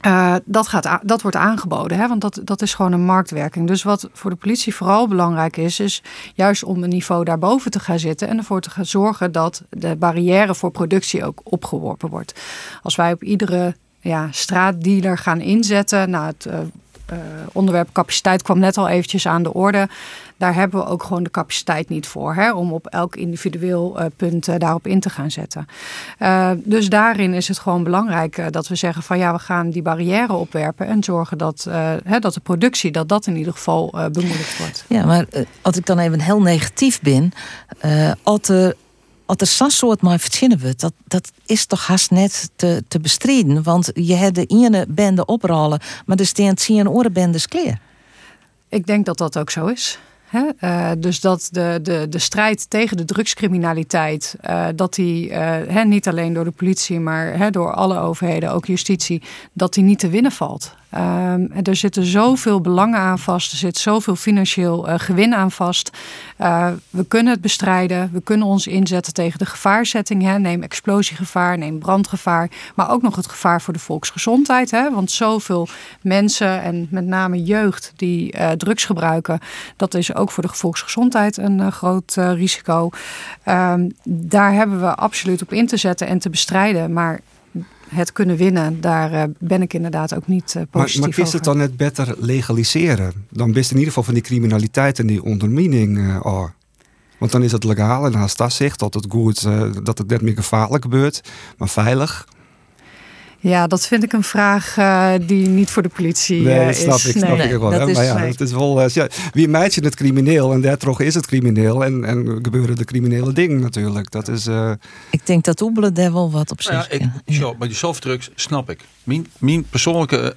[SPEAKER 7] Uh, dat, gaat, dat wordt aangeboden, hè? want dat, dat is gewoon een marktwerking. Dus wat voor de politie vooral belangrijk is, is juist om een niveau daarboven te gaan zitten en ervoor te gaan zorgen dat de barrière voor productie ook opgeworpen wordt. Als wij op iedere ja, straatdealer gaan inzetten, nou, het uh, uh, onderwerp capaciteit kwam net al eventjes aan de orde daar hebben we ook gewoon de capaciteit niet voor. Hè, om op elk individueel uh, punt uh, daarop in te gaan zetten. Uh, dus daarin is het gewoon belangrijk dat we zeggen van ja, we gaan die barrière opwerpen en zorgen dat, hè, dat de productie, dat dat in ieder geval bemoeilijkt wordt.
[SPEAKER 1] Ja, maar als ik dan even heel negatief ben, als er als er zo'n soort maar verzinnen wordt, dat, dat is toch haast net te, te bestrijden. Want je hebt de ene bende oprollen, maar er staan tien orenbendes kleer.
[SPEAKER 7] Ik denk dat dat ook zo is. Uh, dus dat de, de, de strijd tegen de drugscriminaliteit, uh, dat die uh, niet alleen door de politie, maar door alle overheden, ook justitie, dat die niet te winnen valt. Um, er zitten zoveel belangen aan vast, er zit zoveel financieel gewin aan vast. we kunnen het bestrijden, we kunnen ons inzetten tegen de gevaarzetting. Hè. Neem explosiegevaar, neem brandgevaar, maar ook nog het gevaar voor de volksgezondheid. Hè. Want zoveel mensen en met name jeugd die drugs gebruiken, dat is ook voor de volksgezondheid een groot risico. Um, daar hebben we absoluut op in te zetten en te bestrijden. Maar het kunnen winnen, daar uh, ben ik inderdaad ook niet uh, positief
[SPEAKER 4] Maar, maar is het dan net beter legaliseren? Dan best in ieder geval van die criminaliteit en die ondermining. Oh. Want dan is het legaal en als dat zegt dat het goed, dat het net meer gevaarlijk gebeurt, maar veilig.
[SPEAKER 7] Ja, dat vind ik een vraag uh, die niet voor de politie
[SPEAKER 4] nee, dat
[SPEAKER 7] is.
[SPEAKER 4] snap ik, snap nee, ik wel. maar ja, het is wel, uh, ja, wie meid je het crimineel en daardoor is het crimineel en, en gebeuren de criminele dingen natuurlijk. Dat is, uh...
[SPEAKER 1] Ik denk dat Oebelen daar wel wat op
[SPEAKER 6] zich. Ja, ik, bij die softdrugs snap ik. Mijn, mijn persoonlijke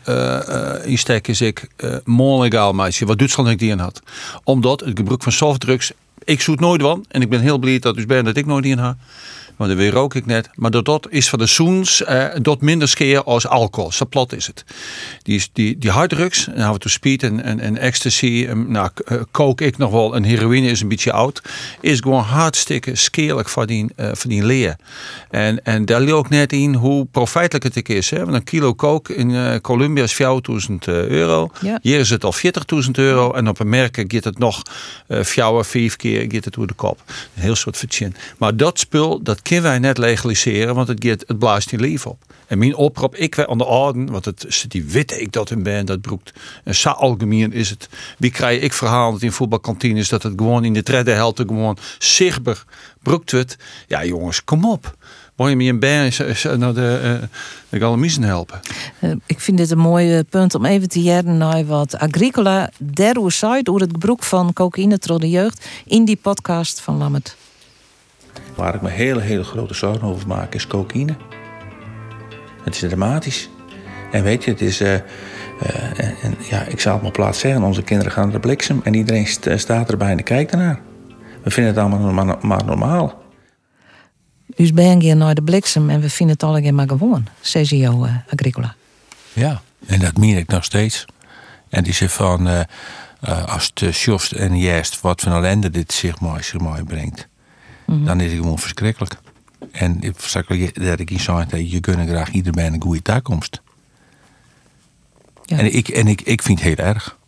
[SPEAKER 6] insteek is ik uh, mooi legaal meisje, wat Duitsland ik die in had. Omdat het gebruik van softdrugs, ik zoet nooit van en ik ben heel blij dat dus ben dat ik nooit in had. Maar dat weer rook ik net. Maar dat, is van de zoens uh, dat minder skeer als alcohol. Zo plat is het. Die, die, die harddrugs, en hebben we to speed en, en, en ecstasy. En, nou, kook ik nog wel. En heroïne is een beetje oud. Is gewoon hartstikke skeerlijk voor die, uh, voor die leer. En, en daar leer ook net in hoe profijtelijk het is. Hè? Want een kilo kook in uh, Colombia is 4000 euro.
[SPEAKER 1] Ja.
[SPEAKER 6] Hier is het al 40.000 euro. En op een merk gaat het nog uh, vijf keer gaat het door de kop. Een heel soort vertjen. Maar dat spul, dat kunnen wij net legaliseren. Want het, het blaast je lief op. En mijn oproep, ik wij aan de orde, want het die witte ik dat in ben, dat broekt. En zo algemeen is het. Wie krijg ik verhaal dat in voetbalkantines dat het gewoon in de tredde helte gewoon zichtbaar broekt het. Ja jongens, kom op. Moet je me band naar de, uh, de galamiezen helpen?
[SPEAKER 1] Uh, ik vind dit een mooi punt om even te jaren naar wat Agricola der site over het gebruik van cocaïne door de jeugd in die podcast van Lammet.
[SPEAKER 11] Waar ik me hele, hele grote zorgen over maak is cocaïne. Het is dramatisch. En weet je, het is. Uh, uh, en, en, ja, ik zal het maar plaats zeggen: onze kinderen gaan naar de bliksem en iedereen st staat erbij en kijkt ernaar. We vinden het allemaal maar, maar normaal.
[SPEAKER 1] Dus ben je naar de bliksem en we vinden het allemaal maar gewoon, CGO uh, Agricola.
[SPEAKER 5] Ja, en dat meen ik nog steeds. En die zegt van, uh, uh, als het just en juist wat van ellende dit zich mooi, zich mooi brengt, -hmm. dan is het gewoon verschrikkelijk. En ik dat ik iets zei, dat je kunt graag iedereen een goede toekomst. Ja. En, ik, en ik, ik vind het heel erg.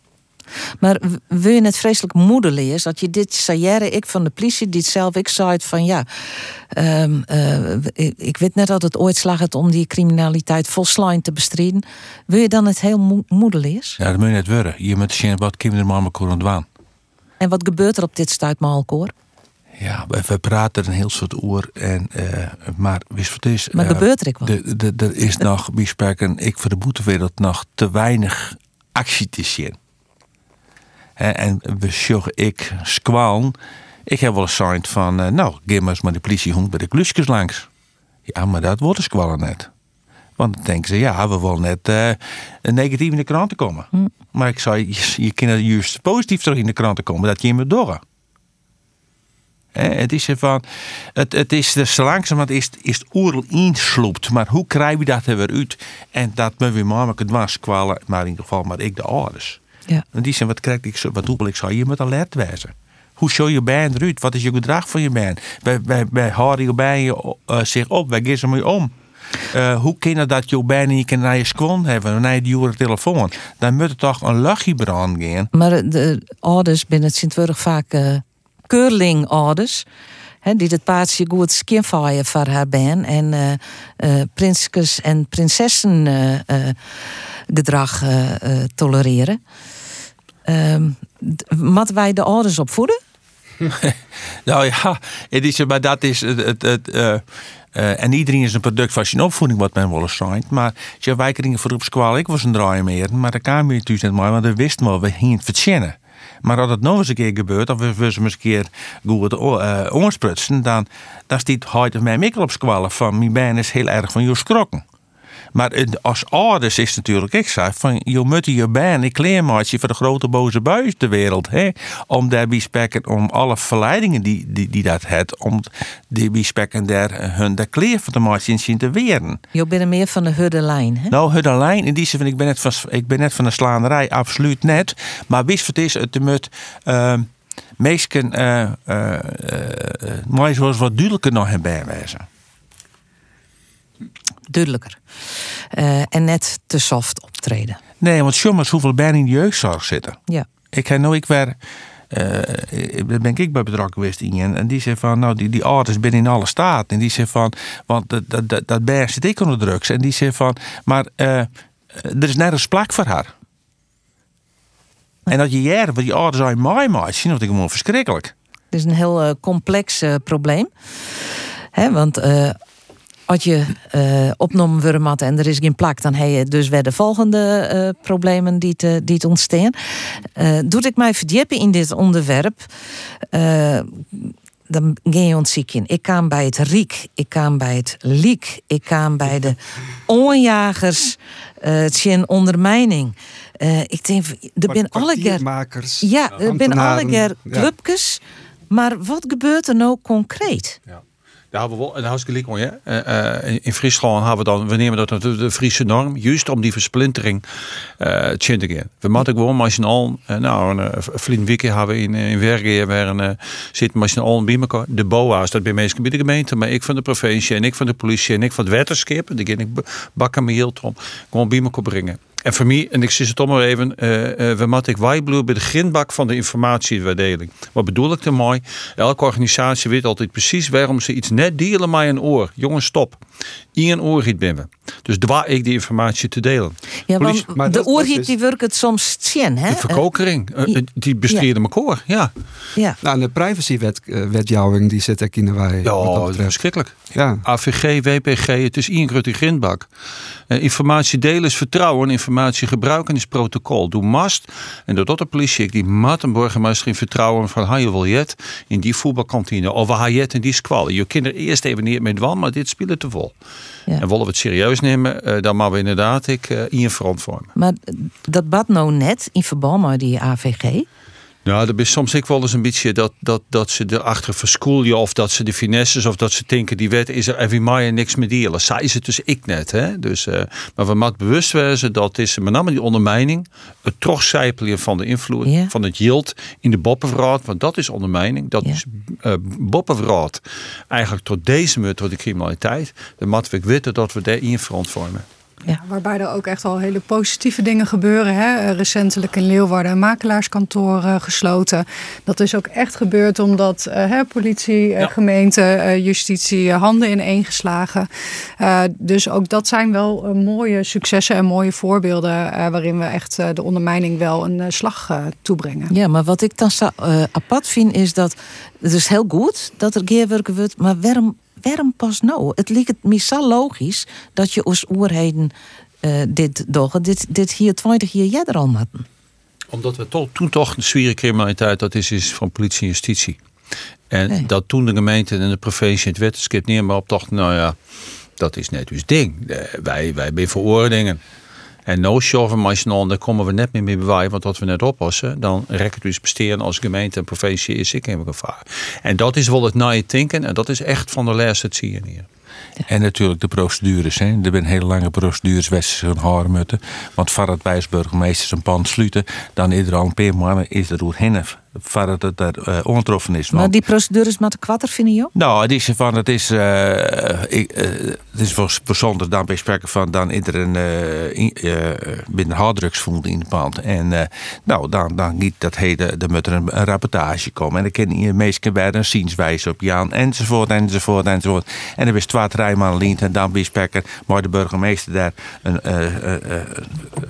[SPEAKER 1] Maar wil je het vreselijk moedelijk is dat je dit sagere, ik van de politie, dit zelf, ik zei het van ja, um, uh, ik, ik, weet net dat het ooit slag het om die criminaliteit volslijn te bestrijden. Wil je dan het heel mo is?
[SPEAKER 5] Ja, dat moet je net worden. Je moet zien wat kinderen maar kunnen doen.
[SPEAKER 1] En wat gebeurt er op dit stuitmaalkoor?
[SPEAKER 5] Ja, we praten een heel soort oer. En, uh, maar wist wat is.
[SPEAKER 1] Maar uh, gebeurt er wel?
[SPEAKER 5] Er is nog, wie spreken, ik voor de boetewereld nog te weinig actie te zien. En we zorgen ik squalen. Ik heb wel eens gezegd van, uh, nou, geef maar de politiehond bij de klusjes langs. Ja, maar dat wordt squallen net. Want dan denken ze, ja, we willen net uh, negatief in de kranten komen.
[SPEAKER 1] Hm.
[SPEAKER 5] Maar ik zei, je, je kan juist positief terug in de kranten komen, dat je me door. Het is van, het, het is dus langzamerhand is, is het oerl insloept. Maar hoe krijgen we dat er weer uit? En dat we weer het was kwalen, maar in ieder geval maar ik de ouders.
[SPEAKER 1] Ja.
[SPEAKER 5] En die zijn, wat krijg ik, wat doe ik? Zou je moet alert wezen. Hoe show je band eruit? Wat is je gedrag van je band? Wij, houden je bij je uh, zich op, wij gaan ze mee om. Uh, hoe kan dat je bijna niet naar je squan hebben, naar je dure telefoon? Dan moet er toch een luchtje brand gaan.
[SPEAKER 1] Maar de ouders binnen het Sint-Wurg vaak uh, keurling-ouders. die het paardje goed skinfaaien voor haar ben. En uh, uh, prinsjes en prinsessen uh, gedrag tolereren. Moeten wij de ouders opvoeden?
[SPEAKER 5] nou ja, het is, maar dat is het. uh, uh, en iedereen is een product van zijn opvoeding, wat men wel eens. Maar je wijkeringen voor op school, ik was een draai meer. Maar daar kwam je natuurlijk niet mooi, want we wisten wel, we gingen het verzinnen. Maar als dat nog eens een keer gebeurt, of we ze eens een keer goed uh, ongesprutsen, dan, dan stiet heute mij mikkel op squallen van mijn been is heel erg van je skrokken. Maar als ouders is natuurlijk ik zei van je moet je baan ik kleermaatje voor de grote boze buis de wereld hè om daar spekken om alle verleidingen die, die, die dat het om die spekken daar hun de kleer van de maatje zien te weren.
[SPEAKER 1] Je bent meer van de huddelijn hè?
[SPEAKER 5] Nou huddelijn in die zin van ik ben net van ik ben net van de slaanerij absoluut net maar wist wat is het moet uh, meesken uh, uh, uh, maar zoals wat duidelijker nog hebben bijwezen
[SPEAKER 1] duidelijker. Uh, en net te soft optreden.
[SPEAKER 5] Nee, want jongens hoeveel bijna in de jeugdzorg zitten.
[SPEAKER 1] Ja.
[SPEAKER 5] Ik heb nou ik weer. Uh, ben ik bij betrokken geweest in. En die zei van, nou, die, die ouders binnen in alle staten. En die zei van, want dat, dat, dat, dat bij zit ik onder drugs. En die zei van, maar uh, er is nergens plak voor haar. En dat je jaren, wat die ouders aan mij maakt, zien dat ik gewoon verschrikkelijk.
[SPEAKER 1] Het is een heel uh, complex probleem. Hè, want als je uh, opnomen wordt en er is geen plak, dan heb je dus weer de volgende uh, problemen die, te, die het ontstaan. Uh, doet ik mij verdiepen in dit onderwerp, dan ga je ontziek in. Ik kwam bij het Riek, ik kwam bij het Liek, ik kwam bij de onjagers, het zijn ondermijning. ik denk, er zijn alle keer. Ja, er zijn alle keer clubjes. Maar wat gebeurt er nou concreet?
[SPEAKER 6] Ja. Ja, we wel, en hartstikke leuk, hoor, hè. Eh, in Friesland hebben we dan, we nemen dat de, Friese norm, juist om die versplintering eh te gaan. We moeten gewoon maar al, nou, een vriend weekje hebben in, in Wergen, waar een zitten maar al bij elkaar. De BOA's, dat ben meestal bij de gemeente, maar ik van de provincie en ik van de politie en ik van het wetenschap, die ik bakken me heel om, gewoon bij elkaar brengen. En voor mij, en ik zie het toch maar even, eh, eh, we moeten ik wijbloeien bij de grindbak van de informatieverdeling. Wat bedoel ik ermee? Elke organisatie weet altijd precies waarom ze iets net delen met een oor. Jongens, stop. Ian oorhiet binnen. Dus dwaar ik die informatie te delen.
[SPEAKER 1] Ja,
[SPEAKER 6] Politie-
[SPEAKER 1] want de oorhiet die werkt het soms tjen, hè?
[SPEAKER 6] de verkokering, eh,
[SPEAKER 1] ja.
[SPEAKER 6] die bestreden elkaar. Ja,
[SPEAKER 1] Ja.
[SPEAKER 4] Nou, de privacywetjouwing die zit ook in de wij.
[SPEAKER 6] ja
[SPEAKER 4] dat
[SPEAKER 6] is verschrikkelijk.
[SPEAKER 4] Ja.
[SPEAKER 6] AVG, WPG, het is Ian Grutte grindbak. Eh, informatie delen is vertrouwen, informatie gebruiken is protocol. Doe mast. En doordat de politie ik die mat een burgemeester in vertrouwen van ha je wil jet in die voetbalkantine of ha jet in die squal. Je kinderen eerst even niet met wan, maar dit spelen te vol.
[SPEAKER 1] Ja.
[SPEAKER 6] En willen we het serieus nemen, eh, dan maar we inderdaad ik uh, Ian verantwoorden.
[SPEAKER 1] Maar dat bad nou net in verband met die AVG.
[SPEAKER 6] Nou, er is soms ik wel eens een beetje dat, dat, dat ze erachter verschoelen of dat ze de finesses of dat ze denken die wet is er maar niks meer delen. Zij is het dus ik net. Hè? Dus, eh, maar we moeten bewust wezen dat is met name die ondermijning, het terugcijpelen van de invloed
[SPEAKER 1] Ja.
[SPEAKER 6] van het yield in de boppenverraad, want dat is ondermijning, dat
[SPEAKER 1] Ja.
[SPEAKER 6] is uh, boppenverraad. Eigenlijk tot deze muur, tot de criminaliteit. Dan moeten we weten dat we daarin verantwoorden.
[SPEAKER 7] Ja, waarbij er ook echt al hele positieve dingen gebeuren. Hè. Eh, Recentelijk in Leeuwarden een makelaarskantoor eh, gesloten. Dat is ook echt gebeurd omdat eh, hè, politie,
[SPEAKER 6] Ja.
[SPEAKER 7] gemeente, justitie handen ineengeslagen. Dus ook dat zijn wel mooie successen en mooie voorbeelden waarin we echt de ondermijning wel een slag toebrengen.
[SPEAKER 1] Ja, maar wat ik dan zo apart vind is dat het is heel goed dat er geerwerken wordt, maar waarom, waarom pas nou? Het lijkt het me zo logisch dat je als oerheden eh, dit doggen, dit, dit hier 20 jaar jeder al matten.
[SPEAKER 6] Omdat we to- toen toch de zware criminaliteit, dat is, is van politie en justitie. En
[SPEAKER 1] Nee.
[SPEAKER 6] dat toen de gemeente en de provincie het wetenschap neer maar op dachten, nou ja, dat is net dus ding. Eh, wij, wij zijn veroordelingen. En no show maar daar komen we net meer mee bij, want dat we net oppassen, dan rek het dus besteden als gemeente en provincie is ik in gevaar. En dat is wel het naaie denken en dat is echt van de het zie je
[SPEAKER 5] En natuurlijk de procedures. Hè. Er zijn hele lange procedures houden moeten. Want voordat wij als burgemeesters een pand sluiten, dan is er al een paar maanden is er door hen voordat het daar uh, ongetroffen is.
[SPEAKER 1] Maar die procedures met de kwatter vinden joh?
[SPEAKER 5] Nou, het is van, het is, eh, ik, eh, het is voor, voor zonder dan bij spreken van, dan is er een eh, in- eh, binnen harddrugsvonden in het pand. En eh, nou, dan, dan niet dat hele, er moet er een, een rapportage komen. En dan kunnen je meestal weer een zienswijze op Jan, enzovoort, enzovoort, enzovoort. En dan is lient en dan bij spreken, maar de burgemeester daar een, eh, eh, eh,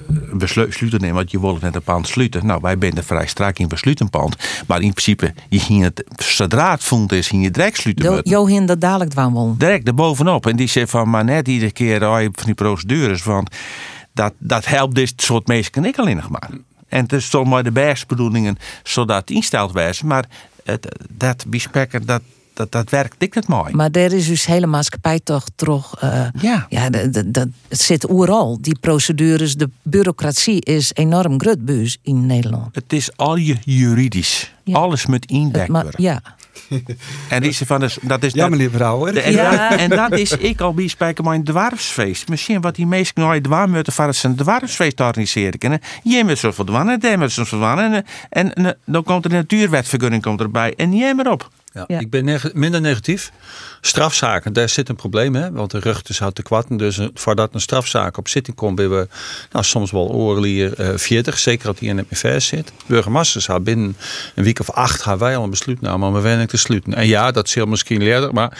[SPEAKER 5] een besluit nemen, want je wil net een pand sluiten. Nou, wij zijn er vrij strak in besluiten pand. Maar in principe, je ging het, zodra het vond is, ging je direct sluiten.
[SPEAKER 1] Johin dat dadelijk dwaan.
[SPEAKER 5] Direct erbovenop. En die zei van, maar net iedere keer oh, van die procedures. Want dat, dat helpt dit soort mensen niet alleen nog maar. En het is toch maar de beste bedoelingen zodat het insteld werd. Maar het, dat besprekken, dat, dat, dat werkt dik het mooi.
[SPEAKER 1] Maar er is dus hele maatschappij toch toch. eh,
[SPEAKER 5] Ja.
[SPEAKER 1] ja dat, het zit overal. Die procedures, de bureaucratie is enorm groot buis in Nederland.
[SPEAKER 5] Het is al je juridisch.
[SPEAKER 1] Ja.
[SPEAKER 5] Alles moet indekt worden.
[SPEAKER 1] ja.
[SPEAKER 5] En die zei van, dat is, dat is
[SPEAKER 4] Ja, meneer Brouwer.
[SPEAKER 5] De- En,
[SPEAKER 1] Ja.
[SPEAKER 5] dat, en dat is ik al bij spreken mijn dwarfsfeest. Misschien wat die meesten nou dwarf moeten voor het zijn dwarfsfeest organiseren kunnen. Je moet zo verdwannen, die moet zo verdwannen. En, en, en dan komt er een natuurwetvergunning komt erbij. En jij maar op.
[SPEAKER 6] Ja,
[SPEAKER 1] Ja.
[SPEAKER 6] Ik ben neg- minder negatief. Strafzaken, daar zit een probleem. Hè? Want de ruchters houdt te kwatten. Dus eh, voordat een strafzaak op zitting komt, hebben we nou, soms wel oorlier eh 40. Zeker dat hij in het vers zit. Burgemeesters had binnen een week of acht gaan wij al een besluit namen om een wenning te sluiten. En ja, dat zal misschien leerder. Maar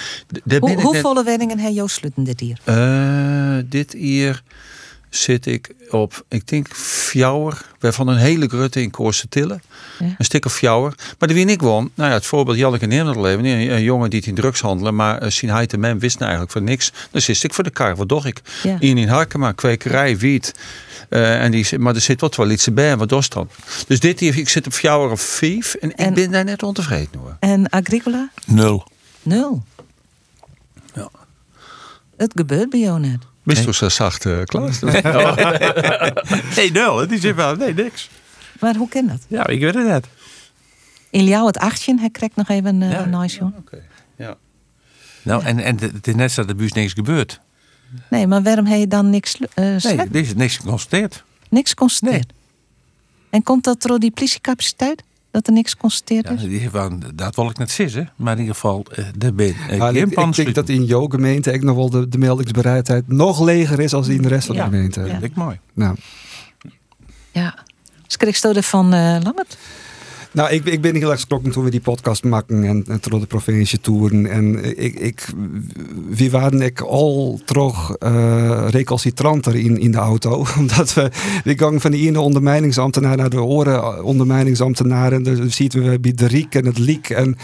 [SPEAKER 1] Hoe, volle wenningen heeft Joost Slutten dit hier?
[SPEAKER 6] Eh, dit hier zit ik op, ik denk Fjouwer. Waarvan een hele grutte in Koorsetille.
[SPEAKER 1] Ja.
[SPEAKER 6] Een stuk of Fjouwer. Maar die win ik won. Nou ja, het voorbeeld Janneke Neerderleven. Een, een jongen die het in drugs handelen. Maar uh, zijn hij te men wist nou eigenlijk van niks. Dan zit ik voor de kar. Wat doch ik?
[SPEAKER 1] Ja.
[SPEAKER 6] Ian in Harkema, kwekerij, wiet. Eh, en die, maar er zit wat wel iets bij. Wat dan? Dus dit hier, ik zit op Fjouwer of vijf. En,
[SPEAKER 1] En-
[SPEAKER 6] ik ben daar net ontevreden hoor.
[SPEAKER 1] En Agricola?
[SPEAKER 5] Nul.
[SPEAKER 1] Nul.
[SPEAKER 6] Ja.
[SPEAKER 1] Het gebeurt bij jou net.
[SPEAKER 6] Wist toch zo zacht, uh, Klaas?
[SPEAKER 5] Nee, nul. Het is wel, nee, niks.
[SPEAKER 1] Maar hoe kan dat?
[SPEAKER 5] Ja, ik weet het net.
[SPEAKER 1] In jou het achtje, hij krijgt nog even een uh,
[SPEAKER 6] Ja.
[SPEAKER 1] nice jongen.
[SPEAKER 6] Oké, ja.
[SPEAKER 5] Nou, en, en het is net zo dat er buurt niks gebeurt.
[SPEAKER 1] Nee, maar waarom heb je dan niks uh,
[SPEAKER 5] Nee, er is niks geconstateerd.
[SPEAKER 1] Niks constateerd? En komt dat door die politiecapaciteit? Dat er niks constateerd is?
[SPEAKER 5] Ja, die van, dat wil ik net zeggen, maar in ieder geval, uh, de ben uh,
[SPEAKER 4] ja, ik, ik denk dat in jouw gemeente ik nog wel de, de meldingsbereidheid nog leger is als in de rest van
[SPEAKER 1] Ja.
[SPEAKER 4] de gemeente.
[SPEAKER 1] Ja.
[SPEAKER 5] Dat ik mooi.
[SPEAKER 4] Nou,
[SPEAKER 1] Ja. Schrik je ervan, uh, Lambert?
[SPEAKER 4] Nou ik, ik ben heel erg geschrokken toen we die podcast maken en, en de provincie toeren. En ik, ik, wie waren ik al terug uh, recalcitranter in, in de auto. Omdat we, we gingen van die ene ondermijningsambtenaar naar de oren ondermijningsambtenaar. En dan zien we bij de Riek en het Liek. En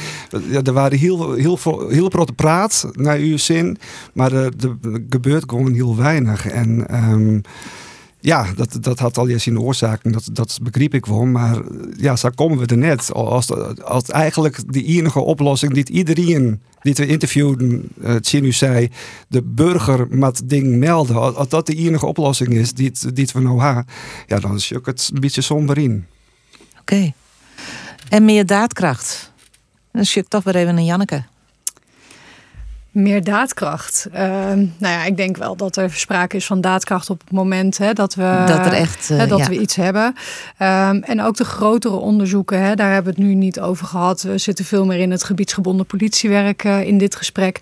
[SPEAKER 4] ja, er waren heel, heel, heel, heel grote praat naar uw zin. Maar er, er gebeurt gewoon heel weinig. En... Um, ja, dat, dat had al eens in de oorzaken, dat, dat begreep ik wel. Maar ja, zo komen we er net. Als, als eigenlijk de enige oplossing die iedereen die we interviewden, het uh, nu zei, de burger met ding melden. Als dat de enige oplossing is die, die we nou hebben, ja, dan is het een beetje somber in.
[SPEAKER 1] Oké. En meer daadkracht. Dan zie ik toch weer even een Janneke.
[SPEAKER 7] Meer daadkracht. Uh, nou ja, ik denk wel dat er sprake is van daadkracht op het moment hè, dat we,
[SPEAKER 1] dat er echt, uh,
[SPEAKER 7] hè, dat
[SPEAKER 1] ja.
[SPEAKER 7] we iets hebben. Um, en ook de grotere onderzoeken, hè, daar hebben we het nu niet over gehad. We zitten veel meer in het gebiedsgebonden politiewerk uh, in dit gesprek.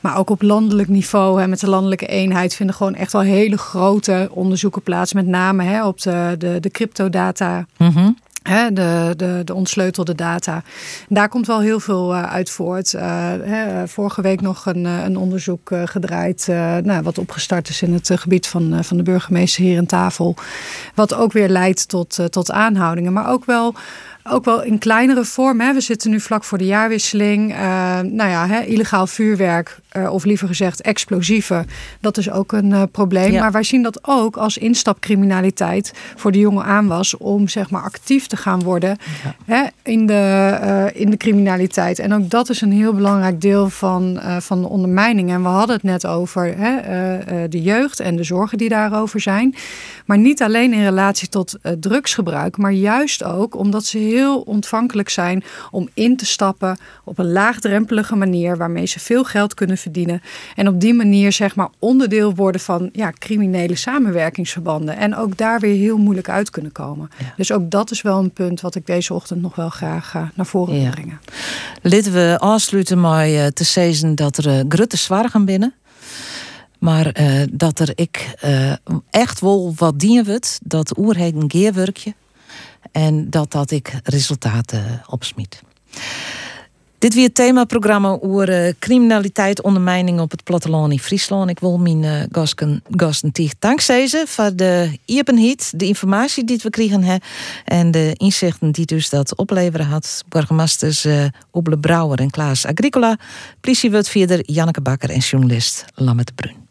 [SPEAKER 7] Maar ook op landelijk niveau, hè, met de landelijke eenheid, vinden gewoon echt wel hele grote onderzoeken plaats. Met name hè, op de, de, de cryptodata.
[SPEAKER 1] Mm -hmm.
[SPEAKER 7] De, de, de ontsleutelde data. Daar komt wel heel veel uh, uit voort. Hè, vorige week nog een, een onderzoek gedraaid, nou, wat opgestart is in het gebied van, van de burgemeester hier in tafel. Wat ook weer leidt tot, tot aanhoudingen, maar ook wel. Ook wel in kleinere vorm. Hè. We zitten nu vlak voor de jaarwisseling. nou ja, hè, illegaal vuurwerk, of liever gezegd explosieven. Dat is ook een probleem.
[SPEAKER 1] Ja.
[SPEAKER 7] Maar wij zien dat ook als instapcriminaliteit voor de jonge aanwas. Om zeg maar actief te gaan worden ja. hè, in, de, in de criminaliteit. En ook dat is een heel belangrijk deel van, van de ondermijning. En we hadden het net over hè, de jeugd en de zorgen die daarover zijn. Maar niet alleen in relatie tot drugsgebruik. Maar juist ook omdat ze heel ontvankelijk zijn om in te stappen op een laagdrempelige manier. Waarmee ze veel geld kunnen verdienen. En op die manier zeg maar onderdeel worden van ja, criminele samenwerkingsverbanden. En ook daar weer heel moeilijk uit kunnen komen. Ja. Dus ook dat is wel een punt wat ik deze ochtend nog wel graag uh, naar voren wil ja. brengen.
[SPEAKER 1] Laten we afsluiten met uh, te zeggen dat er uh, grutte zwaar gaan binnen. Maar uh, dat er ik uh, echt wel wat dienen wordt, dat oerheden geerwerkje. En dat dat ik resultaten opsmiet. Dit weer het themaprogramma over uh, criminaliteit, ondermijning op het platteland in Friesland. Ik wil mijn uh, gasten, gasten dankzij ze voor de openheid, de informatie die we kregen en de inzichten die dus dat opleveren had. Burgemeesters uh, Oble Brouwer en Klaas Agricola, politiewordvierder Janneke Bakker en journalist Lammert Brun.